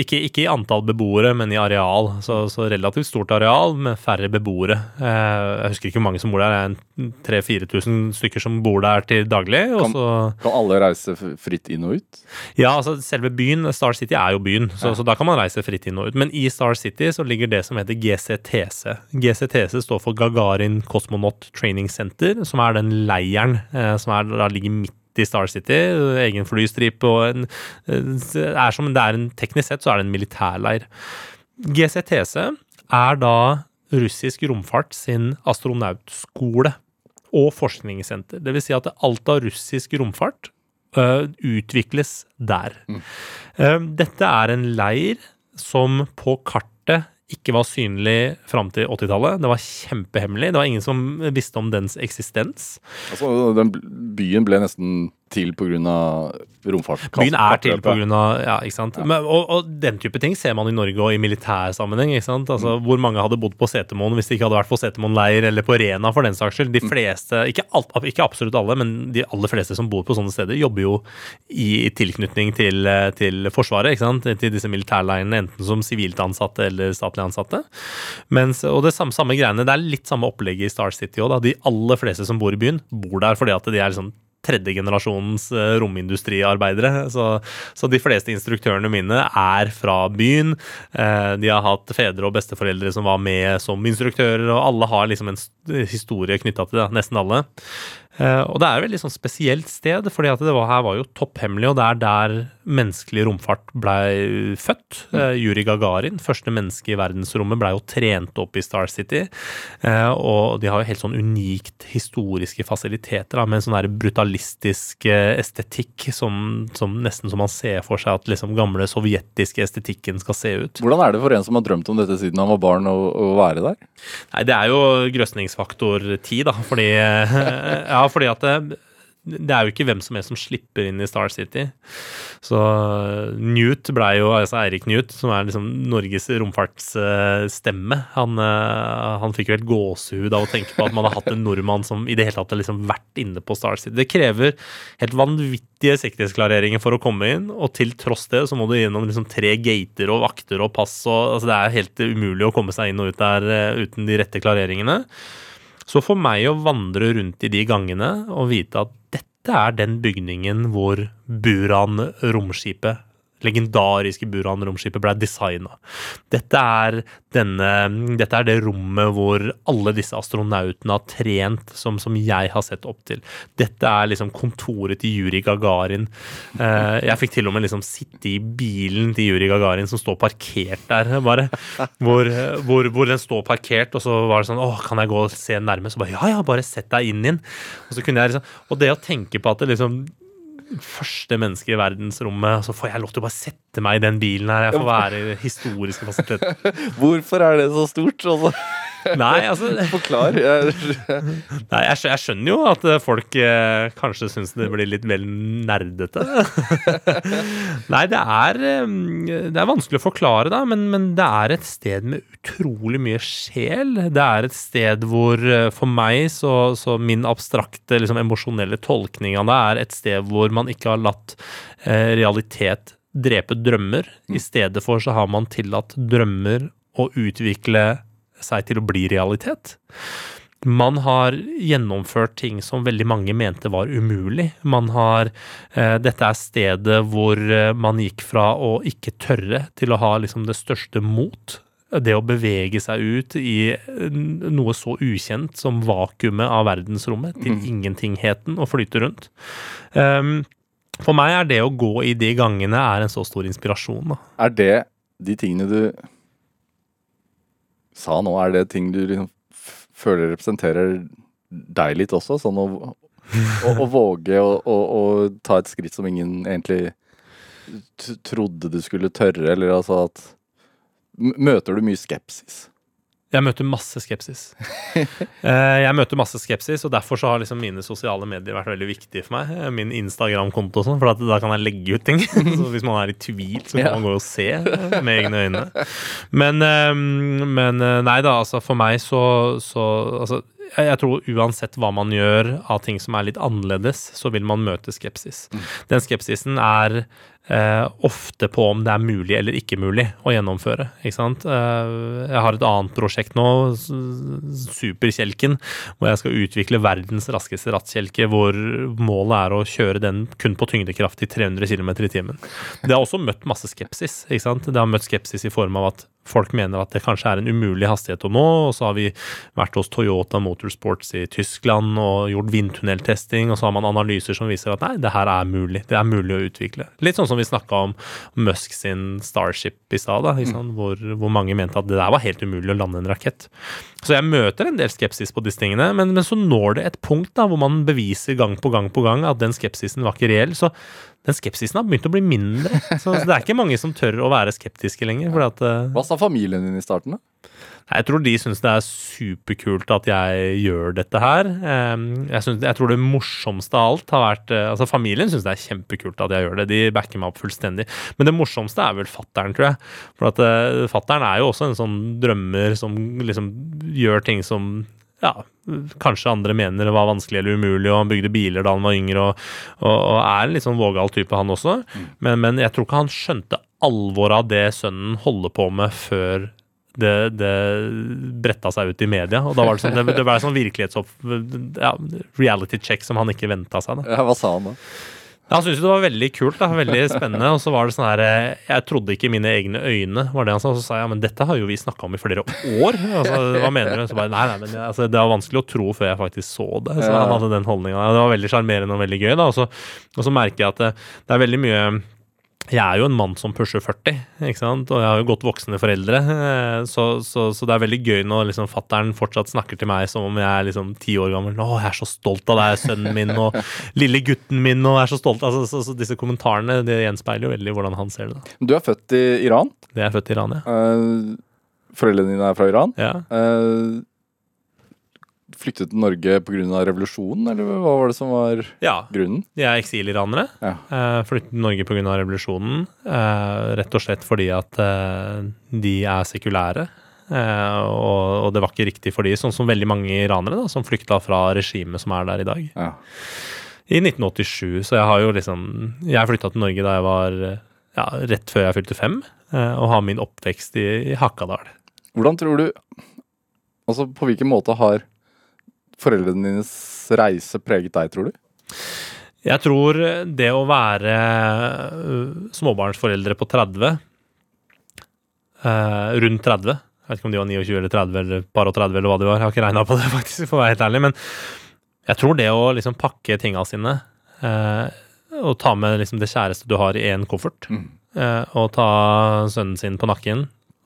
Ikke, ikke i antall beboere, men i areal. Så, så relativt stort areal med færre beboere. Jeg husker ikke hvor mange som bor der. Det er en 3000-4000 stykker som bor der til daglig. Kan- så Kan alle reise fritt inn og ut? Ja, altså selve byen, Star City er jo byen, så, så da kan man reise fritt inn og ut. Men i Star City så ligger det som heter GCTC. GCTC står for Gagarin Cosmonaut Training Center, som er den leiren eh, som er, da ligger midt i Star City. Egen flystripe og en, eh, er som, det er en, Teknisk sett så er det en militærleir. GCTC er da russisk romfart sin astronautskole og forskningssenter. Det vil si at alt av russisk romfart uh, utvikles der. Eh, dette er en leir som på kartet ikke var synlig fram til 80-tallet. Det var kjempehemmelig. Det var ingen som visste om dens eksistens. Altså, den byen ble nesten til pga. romfart. Byen er til pga. Ja, ikke sant. Men, og, og den type ting ser man i Norge og i militær sammenheng. ikke sant? Altså, Hvor mange hadde bodd på Setermoen hvis det ikke hadde vært på Setermoen leir eller på Rena for den saks skyld. De fleste, ikke, alt, ikke absolutt alle, men de aller fleste som bor på sånne steder, jobber jo i tilknytning til, til Forsvaret, ikke sant? til disse militærleirene, enten som sivilt ansatte eller statlig ansatte. Mens, og det samme, samme greiene, det er litt samme opplegget i Star City òg. De aller fleste som bor i byen, bor der fordi at de er liksom tredje generasjons eh, romindustriarbeidere. Så, så de fleste instruktørene mine er fra byen. Eh, De har hatt fedre og besteforeldre som var med som instruktører, og alle har liksom en historie knytta til det. Nesten alle. Eh, Og det er et veldig sånn spesielt sted, at det var, her var jo topphemmelig, og det er der menneskelig romfart blei født. Juri Yuri Gagarin, første menneske i verdensrommet, blei jo trent opp i Star City. Eh, og de har jo helt sånn unikt historiske fasiliteter, da, med en sånn brutalistisk eh, estetikk som, som nesten som man ser for seg at liksom gamle sovjetiske estetikken skal se ut. Hvordan er det for en som har drømt om dette siden han var barn, å, å være der? Nei, det er jo grøsningsfaktor 10, da, fordi Ja, fordi at det, det er jo ikke hvem som helst som slipper inn i Star City. Så Newt blei jo, altså Eirik Newt, som er liksom Norges romfartsstemme, han, eh, han fikk jo helt gåsehud av å tenke på at man har hatt en nordmann som i det hele tatt har liksom vært inne på Star City. Det krever helt vanvittige sikkerhetsklareringer for å komme inn, og til tross det så må du gjennom liksom tre gater og vakter og pass og altså Det er helt umulig å komme seg inn og ut der eh, uten de rette klareringene. Så for meg å vandre rundt i de gangene og vite at dette er den bygningen hvor Buran romskipet legendariske Buran-romskipet ble designa. Dette, dette er det rommet hvor alle disse astronautene har trent, som, som jeg har sett opp til. Dette er liksom kontoret til Juri Gagarin. Eh, jeg fikk til og med liksom sitte i bilen til Juri Gagarin som står parkert der, bare. Hvor, hvor, hvor den står parkert, og så var det sånn Å, kan jeg gå og se nærme? Så bare ja, ja, bare sett deg inn i den. Og så kunne jeg liksom Og det å tenke på at det liksom første menneske i verdensrommet, så får jeg lov til å bare sette meg i den bilen her. Jeg får være i historiske fasiliteter. Hvorfor er det så stort? Altså, Nei, altså forklar. Jeg, Nei, jeg, jeg skjønner jo at eh, folk eh, kanskje syns det blir litt vel nerdete. Nei, det er, det er vanskelig å forklare, da, men, men det er et sted med utrolig mye sjel. Det er et sted hvor eh, for meg så, så min abstrakte, liksom emosjonelle tolkning av det er et sted hvor man ikke har latt eh, realitet drepe drømmer. I stedet for så har man tillatt drømmer å utvikle seg til å bli realitet. Man har gjennomført ting som veldig mange mente var umulig. Man har eh, Dette er stedet hvor eh, man gikk fra å ikke tørre til å ha liksom det største mot. Det å bevege seg ut i noe så ukjent som vakuumet av verdensrommet, til ingentingheten, og flyte rundt. Um, for meg er det å gå i de gangene er en så stor inspirasjon. Da. er det de tingene du sa nå, er det ting du liksom føler representerer deg litt også? Sånn å, å, å våge å, å, ta et skritt som ingen egentlig trodde du skulle tørre, eller altså at Møter du mye skepsis? Jeg møter masse skepsis. Eh, jeg møter masse skepsis, og derfor så har liksom mine sosiale medier vært veldig viktige for meg. Eh, Min Instagram-konto og sånn, for da kan jeg legge ut ting. Så hvis man er i tvil, så kan man gå og se med egne øyne. Men, eh, men nei da, altså for meg så, så altså, jeg, jeg tror uansett hva man gjør av ting som er litt annerledes, så vil man møte skepsis. Den skepsisen er eh, ofte på om det er mulig eller ikke mulig å gjennomføre. Ikke sant? Eh, jeg har et annet prosjekt nå, Superkjelken, hvor jeg skal utvikle verdens raskeste rattkjelke, hvor målet er å kjøre den kun på tyngdekraft i 300 km i timen. Det har også møtt masse skepsis. Ikke sant? Det har møtt skepsis i form av at folk mener at det kanskje er en umulig hastighet å nå, og så har vi vært hos Toyota Motorsports i Tyskland og gjort vindtunneltesting, og så har man analyser som viser at nei, det her er mulig. Det er mulig å utvikle. Litt sånn som vi snakka om Musk sin Starship i stad, mm. hvor, hvor mange mente at det der var helt umulig å lande en rakett. Så jeg møter en del skepsis på disse tingene, men, men så når det et punkt da, hvor man beviser gang på gang på gang at den skepsisen var ikke reell, så den skepsisen har begynt å bli mindre. Så det er ikke mange som tør å være skeptiske lenger. At, eh, Hva sa familien din i starten, da? jeg tror de syns det er superkult at jeg gjør dette her. Eh, Jeg, synes, jeg tror det morsomste av alt har vært eh, Altså Familien syns det er kjempekult at jeg gjør det. De backer meg opp fullstendig. Men det morsomste er vel fattern, tror jeg. For at uh, fattern er jo også en sånn drømmer som liksom gjør ting som ja, kanskje andre mener det var vanskelig eller umulig, og han bygde biler da han var yngre, og, og, og er en litt sånn vågal type, han også. Men, men jeg tror ikke han skjønte alvoret av det sønnen holder på med før det, det bretta seg ut i media. Og da var det sånn, det, det var sånn virkelighetsopp... Ja, reality check som han ikke venta seg. da. Ja, hva sa han da? Han syntes det var veldig kult, da, veldig spennende. Og så var det sånn her eh, Jeg trodde ikke mine egne øyne, var det han sa. Og så sa jeg ja, men dette har jo vi snakka om i flere år. Altså, hva mener du? Så bare nei, nei, men altså, det var vanskelig å tro før jeg faktisk så det. Så han hadde den holdninga. Det var veldig sjarmerende og veldig gøy. da, og så, og så merker jeg at det, det er veldig mye jeg er jo en mann som pusher 40, ikke sant? og jeg har jo godt voksne foreldre. eh, Så, så, så det er veldig gøy når liksom fattern fortsatt snakker til meg som om jeg er liksom ti år gammel. 'Å, jeg er så stolt av deg, sønnen min', og 'lille gutten min', og 'jeg er så stolt'. Altså, så, så disse kommentarene det gjenspeiler jo veldig hvordan han ser det. da. Du er født i Iran. Det er født i Iran, ja. Uh, foreldrene dine er fra Iran. ja. Eh, flyktet til Norge pga. revolusjonen, eller hva var det som var Ja, grunnen? de er eksiliranere. Ja. Uh, flyttet til Norge pga. revolusjonen. Uh, rett og slett fordi at uh, de er sekulære. Eh, og, og det var ikke riktig for de, sånn som veldig mange iranere da, som flykta fra regimet som er der i dag. Ja. I 1987, så jeg har jo liksom Jeg flytta til Norge da jeg var eh, ja, rett før jeg fylte fem, eh, og har min oppvekst i, i Hakadal. Hvordan tror du Altså, på hvilken måte har foreldrene dines reise preget deg, tror du? Jeg tror det å være øh, småbarnsforeldre på 30, eh, rundt 30 Jeg vet ikke om de var 29 eller 30 eller par og 30 eller hva de var, jeg har ikke regna på det, faktisk, for å være helt ærlig. Men jeg tror det å liksom pakke tinga sine eh, og ta med liksom det kjæreste du har i én koffert, Mm. og ta sønnen sin på nakken,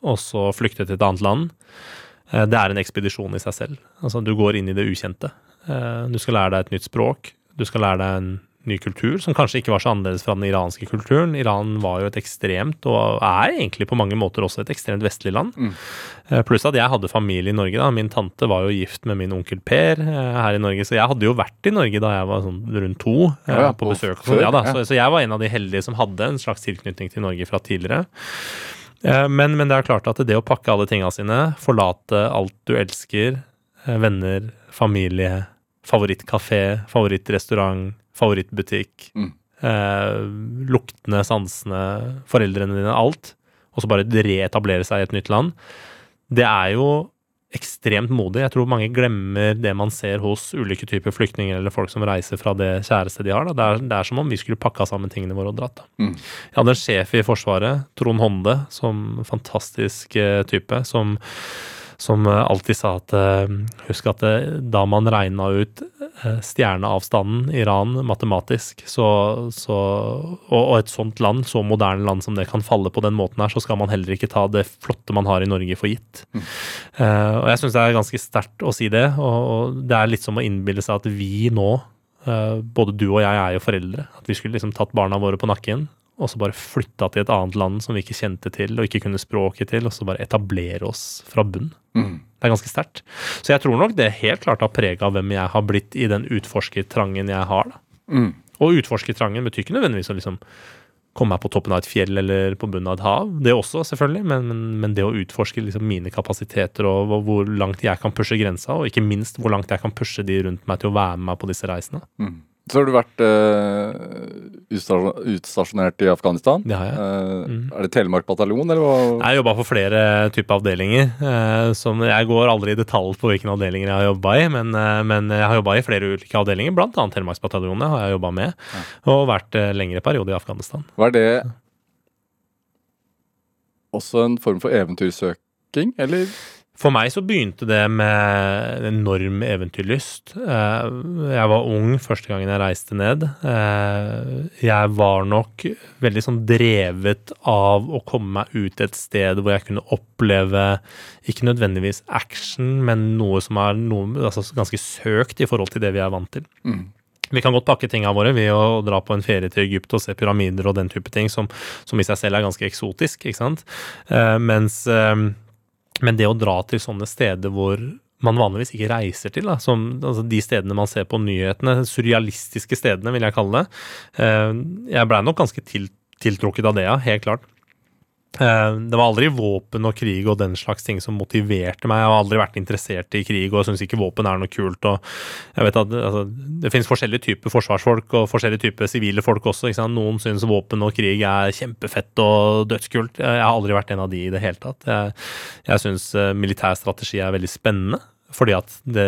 og så flykte til et annet land, det er en ekspedisjon i seg selv. Altså, du går inn i det ukjente. Eh, du skal lære deg et nytt språk. Du skal lære deg en ny kultur, som kanskje ikke var så annerledes fra den iranske kulturen. Iran var jo et ekstremt, og er egentlig på mange måter også et ekstremt vestlig land. Mm. Eh, Pluss at jeg hadde familie i Norge. da. Min tante var jo gift med min onkel Per eh, her i Norge, så jeg hadde jo vært i Norge da jeg var sånn rundt to, eh, Ja, ja, på på besøk. Så, sånn. Ja, da, så, så jeg var en av de heldige som hadde en slags tilknytning til Norge fra tidligere. Eh, Men, men det er klart at det å pakke alle tinga sine, forlate alt du elsker, eh, venner, familie, favorittkafé, favorittrestaurant, favorittbutikk, Mm. eh, luktene, sansene, foreldrene dine, alt, og så bare reetablere seg i et nytt land, det er jo ekstremt modig. Jeg tror mange glemmer det man ser hos ulike typer flyktninger eller folk som reiser fra det kjæreste de har. Det, er, det er som om vi skulle pakka sammen tingene våre og dratt. Mm. Jeg hadde en sjef i Forsvaret, Trond Honde, som fantastisk eh, type, som, som eh, alltid sa at eh, Husk at eh, da man regna ut stjerneavstanden Iran matematisk, så, så og, og et sånt land, så moderne land som det kan falle på den måten her, så skal man heller ikke ta det flotte man har i Norge for gitt. Eh, og jeg syns det er ganske sterkt å si det, og, og det er litt som å innbille seg at vi nå, uh, både du og jeg er jo foreldre, at vi skulle liksom tatt barna våre på nakken, og så bare flytta til et annet land som vi ikke kjente til og ikke kunne språket til, og så bare etablere oss fra bunn. Mm. Det er ganske sterkt. Så jeg tror nok det helt klart har prega hvem jeg har blitt i den utforskertrangen jeg har. Mm. Og utforskertrangen betyr ikke nødvendigvis å liksom komme meg på toppen av et fjell eller på bunnen av et hav. Det også, selvfølgelig, men, men, men det å utforske liksom mine kapasiteter og hvor- hvor langt jeg kan pushe grensa, og ikke minst hvor langt jeg kan pushe de rundt meg til å være med meg på disse reisene. Mm. Så har du vært uh, utstasjonert i Afghanistan. Har jeg. Eh, Mm. Er det Telemark bataljon, eller hva? Jeg har jobba for flere typer avdelinger. Uh, som jeg går aldri i detalj på hvilke avdelinger jeg har jobba i, men, eh, men jeg har jobba i flere ulike avdelinger, bl.a. Telemarksbataljonen har jeg jobba med, og vært eh, lengre periode i Afghanistan. Hva er det også en form for eventyrsøking, eller? For meg så begynte det med en enorm eventyrlyst. Eh, Jeg var ung første gangen jeg reiste ned. Eh, Jeg var nok veldig sånn drevet av å komme meg ut et sted hvor jeg kunne oppleve ikke nødvendigvis action, men noe som er noe, altså ganske søkt i forhold til det vi er vant til. Mm. Vi kan godt pakke tingene våre ved å dra på en ferie til Egypt og se pyramider og den type ting, som, som i seg selv er ganske eksotisk, ikke sant. Eh, mens Men det å dra til sånne steder hvor man vanligvis ikke reiser til, da, som altså de stedene man ser på nyhetene, surrealistiske stedene, vil jeg kalle det. Eh, jeg blei nok ganske tiltrukket av det, ja, helt klart. Eh, Det var aldri våpen og krig og den slags ting som motiverte meg. Jeg har aldri vært interessert i krig og syns ikke våpen er noe kult. Jeg vet at altså, Det finnes forskjellige typer forsvarsfolk og forskjellige typer sivile folk også. Noen syns våpen og krig er kjempefett og dødskult. Jeg har aldri vært en av de i det hele tatt. Jeg, jeg syns militær strategi er veldig spennende. Fordi at det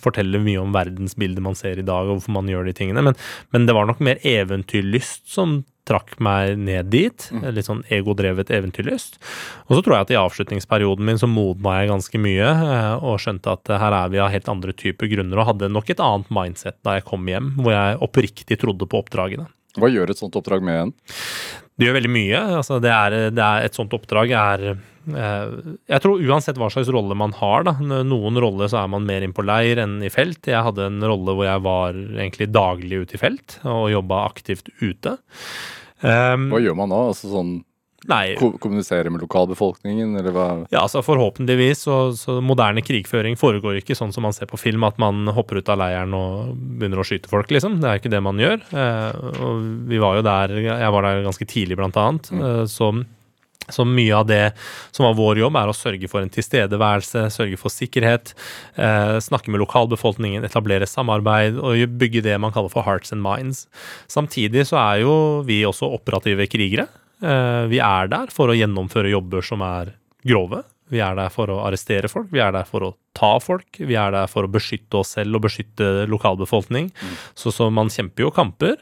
forteller mye om verdensbildet man ser i dag, og hvorfor man gjør de tingene. Men, men det var nok mer eventyrlyst som trakk meg ned dit. Litt sånn egodrevet eventyrlyst. Og så tror jeg at i avslutningsperioden min så modna jeg ganske mye, eh, og skjønte at eh, her er vi av helt andre typer grunner, og hadde nok et annet mindset da jeg kom hjem, hvor jeg oppriktig trodde på oppdragene. Hva gjør et sånt oppdrag med en? Det gjør veldig mye. Altså, det er, det er, et sånt oppdrag er eh, Jeg tror uansett hva slags rolle man har, da. Noen roller så er man mer inn på leir enn i felt. Jeg hadde en rolle hvor jeg var egentlig daglig ute i felt og jobba aktivt ute. Um, Hva gjør man da? Altså sånn nei, ko Kommunisere med lokalbefolkningen, eller hva? ja, altså forhåpentligvis så, så moderne krigføring foregår ikke sånn som man ser på film, at man hopper ut av leiren og begynner å skyte folk, liksom. Det er ikke det man gjør. Eh, og vi var jo der, jeg var der ganske tidlig, blant annet. Eh, så så mye av det som var vår jobb, er å sørge for en tilstedeværelse, sørge for sikkerhet, eh, snakke med lokalbefolkningen, etablere samarbeid og bygge det man kaller for hearts and minds. Samtidig så er jo vi også operative krigere. Eh, vi er der for å gjennomføre jobber som er grove. Vi er der for å arrestere folk, vi er der for å ta folk, vi er der for å beskytte oss selv og beskytte lokalbefolkning. Så, så man kjemper jo kamper.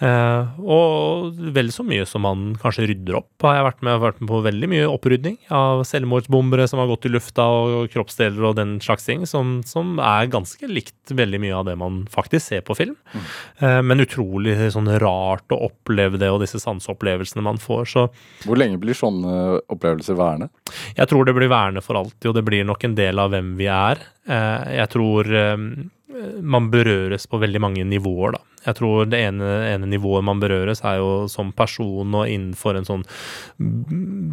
Eh, og vel så mye som man kanskje rydder opp, har jeg vært med. Jeg har vært med på veldig mye opprydning av selvmordsbombere som har gått i lufta, og kroppsdeler og den slags ting, som, som er ganske likt veldig mye av det man faktisk ser på film. Eh, men utrolig sånn rart å oppleve det, og disse sanseopplevelsene man får. Så Hvor lenge blir sånne opplevelser værende? jeg tror det blir værende for alltid, og det blir nok en del av hvem vi er. Eh, Jeg tror eh, man berøres på veldig mange nivåer, da. Jeg tror det ene, ene nivået man berøres, er jo som person og innenfor en sånn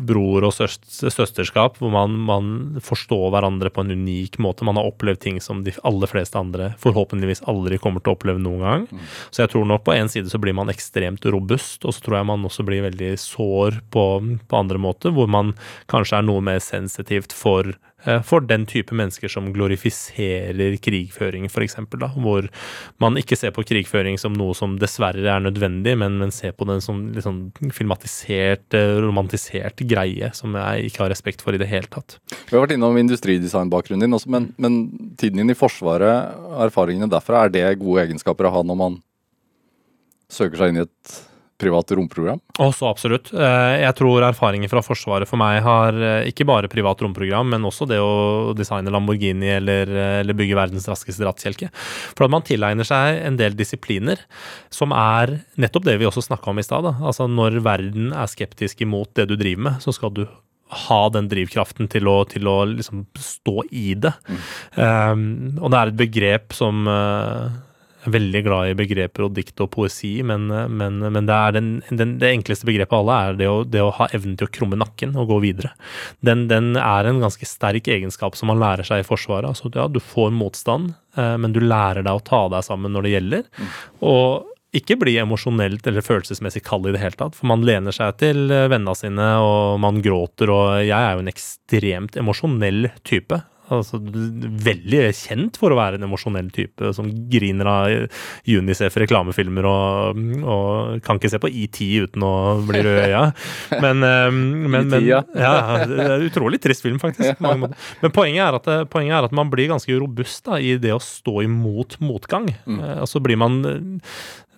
bror- og søsterskap, hvor man, man forstår hverandre på en unik måte. Man har opplevd ting som de aller fleste andre forhåpentligvis aldri kommer til å oppleve noen gang. Så jeg tror nok på en side så blir man ekstremt robust, og så tror jeg man også blir veldig sår på, på andre måter, hvor man kanskje er noe mer sensitivt for for den type mennesker som glorifiserer krigføring, f.eks., hvor man ikke ser på krigføring som noe som dessverre er nødvendig, men, men ser på den som sånn filmatisert, eh, romantisert greie som jeg ikke har respekt for i det hele tatt. Vi har vært innom industridesignbakgrunnen din også, men, men tiden din i Forsvaret, erfaringene derfra, er det gode egenskaper å ha når man søker seg inn i et privat romprogram? Også absolutt. Eh, Jeg tror erfaringer fra Forsvaret for meg har eh, ikke bare privat romprogram, men også det å designe Lamborghini eller, eh, eller bygge verdens raskeste rattkjelke. For at man tilegner seg en del disipliner som er nettopp det vi også snakka om i stad. Altså når verden er skeptisk imot det du driver med, så skal du ha den drivkraften til å, til å liksom stå i det. Um, og det er et begrep som uh, veldig glad i begreper og dikt og poesi, men, men, men det, den, den, det enkleste begrepet av alle er det å, det å ha evnen til å krumme nakken og gå videre. Den, den er en ganske sterk egenskap som man lærer seg i Forsvaret. Altså, ja, du får motstand, eh, men du lærer deg å ta deg sammen når det gjelder. Og ikke bli emosjonelt eller følelsesmessig kald i det hele tatt, for man lener seg til eh, vennene sine, og man gråter, og jeg er jo en ekstremt emosjonell type. Altså, veldig kjent for å være en emosjonell type som griner av Unicef-reklamefilmer og, og kan ikke se på ET uten å bli rød i øya. Men, eh, men, men ja. det er utrolig trist film, faktisk. Men poenget er, at, poenget er at man blir ganske robust da, i det å stå imot motgang. Eh, Og så blir man eh,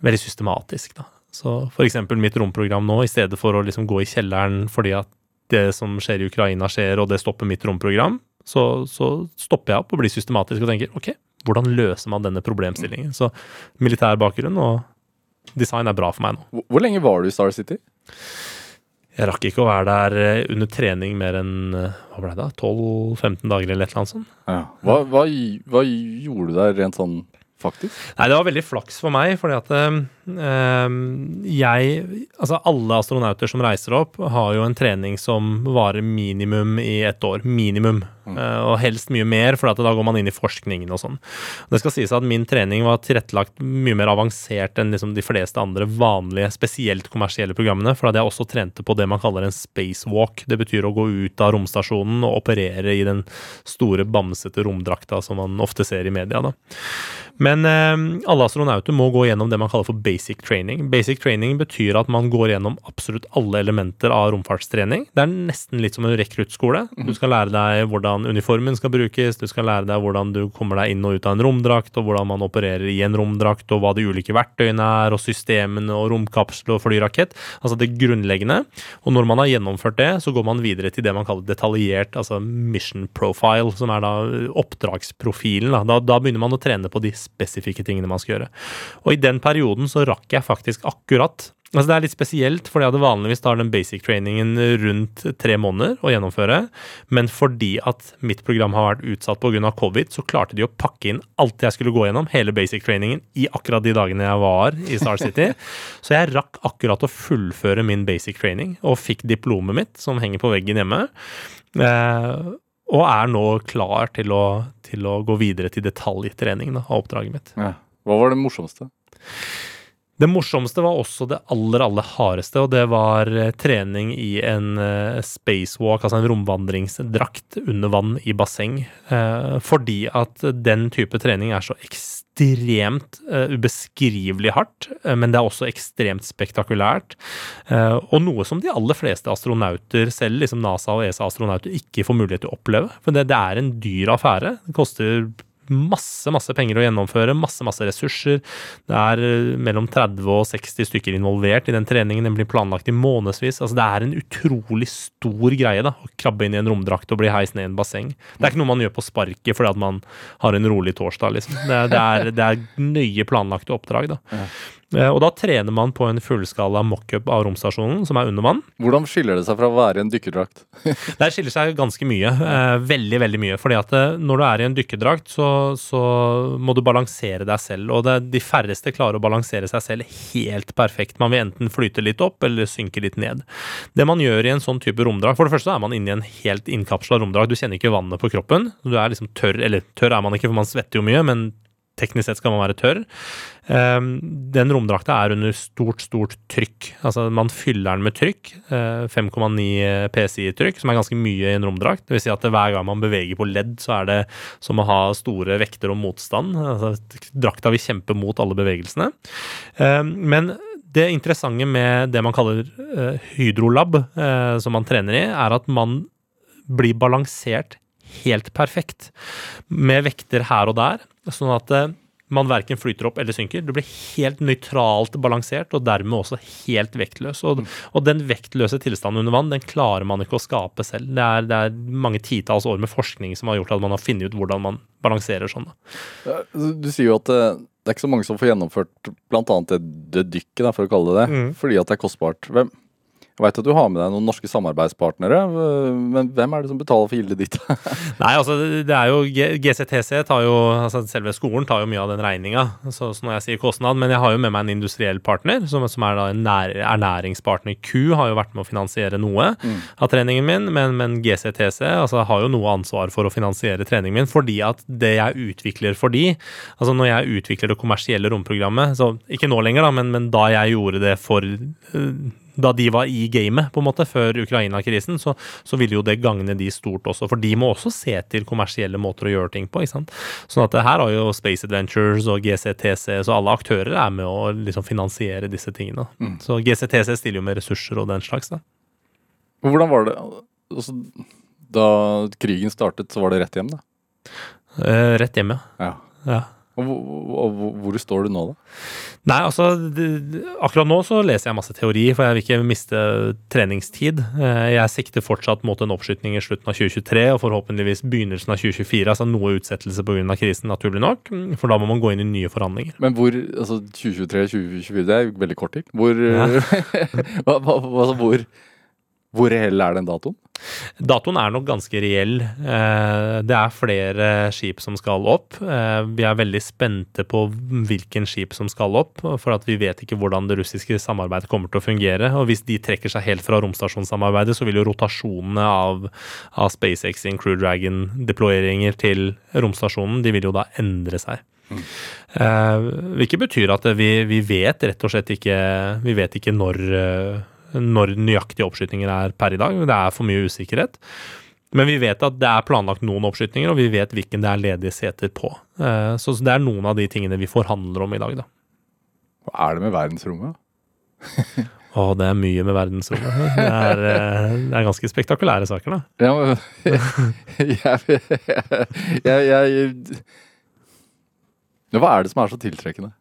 veldig systematisk, da. Så eksempel mitt romprogram nå, i stedet for å liksom gå i kjelleren fordi at det som skjer i Ukraina skjer, og det stopper mitt romprogram, så, så stopper jeg opp og blir systematisk og tenker ok, hvordan løser man denne problemstillingen? Så militær bakgrunn og design er bra for meg nå. Hvor, lenge var du i Star City? Jeg rakk ikke å være der eh, under trening mer enn eh, hva ble det da, 12-15 dager eller et eller annet sånt. Ja. Hva, hva, hva gjorde du der rent sånn faktisk? Nei, det var veldig flaks for meg, fordi at øh, jeg Altså, alle astronauter som reiser opp, har jo en trening som varer minimum i ett år. Minimum. Eh, og helst mye mer, for da går man inn i forskningen og sånn. Det skal sies at min trening var tilrettelagt mye mer avansert enn liksom de fleste andre vanlige, spesielt kommersielle programmene, for at jeg også trente på det man kaller en spacewalk. Det betyr å gå ut av romstasjonen og operere i den store, bamsete romdrakta som man ofte ser i media. da. Men eh, alle astronauter må gå gjennom det man kaller for basic training. Basic training betyr at man går gjennom absolutt alle elementer av romfartstrening. Det er nesten litt som en rekruttskole. Du skal lære deg hvordan uniformen skal brukes, du skal lære deg hvordan du kommer deg inn og ut av en romdrakt, og hvordan man opererer i en romdrakt, og hva de ulike verktøyene er, og systemene, og romkapsel og flyrakett. Altså det grunnleggende. Og når man har gjennomført det, så går man videre til det man kaller detaljert, altså mission profile, som er da oppdragsprofilen. Da, da, begynner man å trene på de spesifikke tingene man skal gjøre. Og i den perioden så rakk jeg faktisk akkurat Altså Det er litt spesielt, fordi hadde vanligvis tar den basic trainingen rundt tre måneder å gjennomføre, men fordi at mitt program har vært utsatt pga. covid, så klarte de å pakke inn alt jeg skulle gå gjennom, hele basic trainingen, i akkurat de dagene jeg var i Star City. så jeg rakk akkurat å fullføre min basic training, og fikk diplomet mitt, som henger på veggen hjemme. Eh, og er nå klar til å, til å gå videre til detaljtrening da, av oppdraget mitt. Ja. Hva var det morsomste? Det morsomste var også det aller, aller hardeste, og det var eh, trening i en eh, spacewalk, altså en romvandringsdrakt under vann i basseng. Eh, fordi at den type trening er så ekstremt eh, ubeskrivelig hardt, eh, men det er også ekstremt spektakulært. Uh, og noe som de aller fleste astronauter, selv liksom NASA og ESA-astronauter, ikke får mulighet til å oppleve. For det, det er en dyr affære. Det koster masse masse penger å gjennomføre, masse masse ressurser. Det er eh, mellom 30 og 60 stykker involvert i den treningen. Den blir planlagt i månedsvis. Altså, det er en utrolig stor greie da, å krabbe inn i en romdrakt og bli heist ned i en basseng. Det er ikke noe man gjør på sparket fordi at man har en rolig torsdag. liksom. Det, det, er, det er nøye planlagte oppdrag. da. Eh, Og da trener man på en fullskala mockup av romstasjonen, som er under vann. Hvordan skiller det seg fra å være i en dykkerdrakt? det skiller seg ganske mye. Eh, veldig, veldig mye. Fordi at eh, når du er i en dykkerdrakt, så, så må du balansere deg selv. Og det, de færreste klarer å balansere seg selv helt perfekt. Man vil enten flyte litt opp eller synke litt ned. Det man gjør i en sånn type romdrakt For det første er man inne i en helt innkapsla romdrakt. Du kjenner ikke vannet på kroppen. Du er liksom tørr, eller tørr er man ikke, for man svetter jo mye, men teknisk sett skal man være tørr. Um, den romdrakta er under stort, stort trykk. Altså man fyller den med trykk. eh, 5,9 PSI-trykk, som er ganske mye i en romdrakt. Det vil si at hver gang man beveger på ledd, så er det som å ha store vekter og motstand. Altså, drakta vil kjempe mot alle bevegelsene. Um, men det interessante med det man kaller eh, hydrolab, eh, som man trener i, er at man blir balansert helt perfekt med vekter her og der, sånn at eh, man verken flyter opp eller synker. Du blir helt nøytralt balansert, og dermed også helt vektløs. Og, og den vektløse tilstanden under vann, den klarer man ikke å skape selv. Det er, det er mange titalls år med forskning som har gjort at man har funnet ut hvordan man balanserer sånn. Du sier jo at det, det er ikke så mange som får gjennomført annet det, det dykket, for å kalle det det, Mm. fordi at det er kostbart. Hvem, jeg veit at du har med deg noen norske samarbeidspartnere, øh, men hvem er det som betaler for gildet ditt? Nei, altså det er jo GCTC tar jo altså Selve skolen tar jo mye av den regninga, så, så når jeg sier kostnad. Men jeg har jo med meg en industriell partner, som, som er da en nær, ernæringspartner. Q har jo vært med å finansiere noe av treningen min, men, men GCTC altså, har jo noe ansvar for å finansiere treningen min, fordi at det jeg utvikler for de Altså når jeg utvikler det kommersielle romprogrammet, så ikke nå lenger, da, men, men da jeg gjorde det for øh, da de var i gamet, på en måte, før Ukraina-krisen, så, så ville jo det gagne de stort også. For de må også se til kommersielle måter å gjøre ting på. ikke sant? Sånn at det her har jo Space Adventures og GCTC, så alle aktører er med å liksom finansiere disse tingene. Så GCTC stiller jo med ressurser og den slags. da. Hvordan var det altså, Da krigen startet, så var det rett hjem, da? Eh, rett hjemme. Ja. Ja. Og hvor, og hvor- står du nå, da? Nei, altså Akkurat nå så leser jeg masse teori, for jeg vil ikke miste treningstid. Eh, Jeg sikter fortsatt mot en oppskytning i slutten av 2023 og forhåpentligvis begynnelsen av 2024. Altså noe utsettelse pga. krisen, naturlig nok. For da må man gå inn i nye forhandlinger. Men hvor Altså 2023-2024, det er jo veldig kort tid. Hvor Ja. hva, hva, altså, hvor Hvor reell er den datoen? Datoen er nok ganske reell. Eh, Det er flere skip som skal opp. Eh, Vi er veldig spente på hvilken skip som skal opp, for at vi vet ikke hvordan det russiske samarbeidet kommer til å fungere. Og hvis de trekker seg helt fra romstasjonssamarbeidet, så vil jo rotasjonene av, av SpaceX sin Crew Dragon-deployeringer til romstasjonen, de vil jo da endre seg. Eh, Hvilket betyr at vi, vi vet rett og slett ikke Vi vet ikke når når nøyaktige oppskytinger er per i dag. Det er for mye usikkerhet. Men vi vet at det er planlagt noen oppskytinger, og vi vet hvilken det er ledige seter på. Eh, Så det er noen av de tingene vi forhandler om i dag, da. Hva er det med verdensrommet? Å, det er mye med verdensrommet. Det er, eh, det er ganske spektakulære saker, da. Ja, men jeg, jeg, jeg, jeg Hva er det som er så tiltrekkende?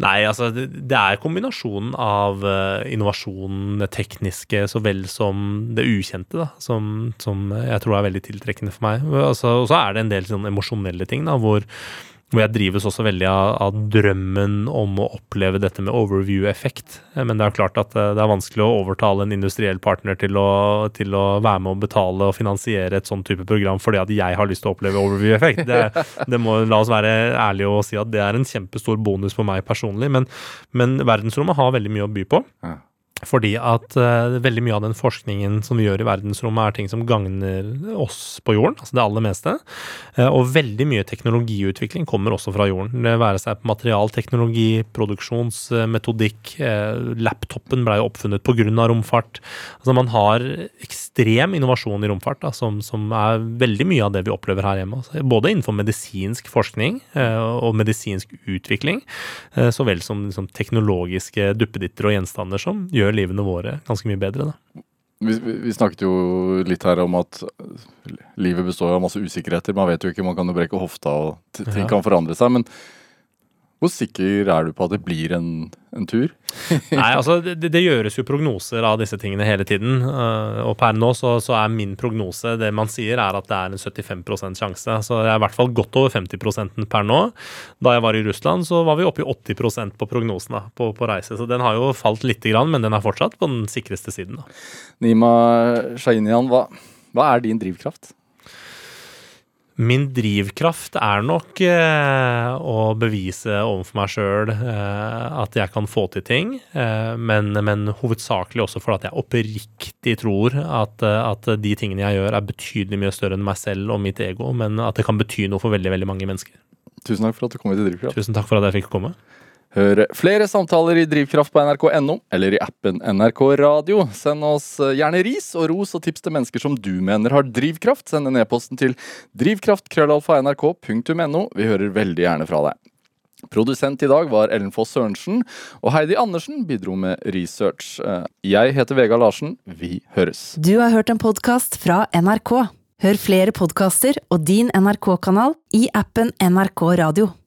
Nei, altså det, er kombinasjonen av eh, innovasjon, det tekniske så vel som det ukjente, da, som, som jeg tror er veldig tiltrekkende for meg. Altså, og så er det en del sånn emosjonelle ting, da, hvor, hvor jeg drives også veldig av, av drømmen om å oppleve dette med overview-effekt. Eh, Men det er klart at eh, det er vanskelig å overtale en industriell partner til å, til å være med å betale og finansiere et sånn type program fordi at jeg har lyst til å oppleve overview-effekt. Det, det må, la oss være ærlige og si at det er en kjempestor bonus for meg personlig, men, men verdensrommet har veldig mye å by på. Ja. Fordi at uh, veldig mye av den forskningen som vi gjør i verdensrommet, er ting som gagner oss på jorden, altså det aller meste. Uh, og veldig mye teknologiutvikling kommer også fra jorden. Det være seg på materialteknologi, produksjonsmetodikk. uh, laptopen blei jo oppfunnet pga. romfart. Altså man har ekstrem innovasjon i romfart, da, som, som er veldig mye av det vi opplever her hjemme. Altså, både innenfor medisinsk forskning og medisinsk utvikling, så vel som liksom, teknologiske duppeditter og gjenstander som gjør livene våre ganske mye bedre. Da. Vi, vi vi snakket jo litt her om at livet består av masse usikkerheter. Man vet jo ikke, man kan jo brekke hofta, og ting Ja. kan forandre seg. Men hvor sikker er du på at det blir en, en tur? Nei, altså det, det gjøres jo prognoser av disse tingene hele tiden. øh, og per nå så, så er min prognose Det man sier, er at det er en 75% sjanse. Så jeg er i hvert fall godt over 50% per nå. Da jeg var i Russland, så var vi oppe i 80% på prognosen da, på, på reise. Så den har jo falt lite grann, men den er fortsatt på den sikreste siden. da. Nima Shahinian, hva, hva er din drivkraft? Min drivkraft er nok eh, å bevise overfor meg sjøl eh, at jeg kan få til ting, eh, men, men hovedsakelig også for at jeg oppriktig tror at, eh, at de tingene jeg gjør, er betydelig mye større enn meg selv og mitt ego, men at det kan bety noe for veldig, veldig mange mennesker. Tusen takk for at du kom hit til Drivkraft. Tusen takk for at jeg fikk komme. Hør flere samtaler i Drivkraft på nrk.no eller i appen NRK Radio. Send oss eh, gjerne ris og ros og tips til mennesker som du mener har drivkraft. Send en e-posten til drivkraft.krøllalfa.nrk.no. Vi hører veldig gjerne fra deg. Produsent i dag var Ellen Foss Sørensen, og Heidi Andersen bidro med research. Eh, Jeg heter Vegard Larsen. Vi høres. Du har hørt en podkast fra NRK. Hør flere podkaster og din NRK-kanal i appen NRK Radio.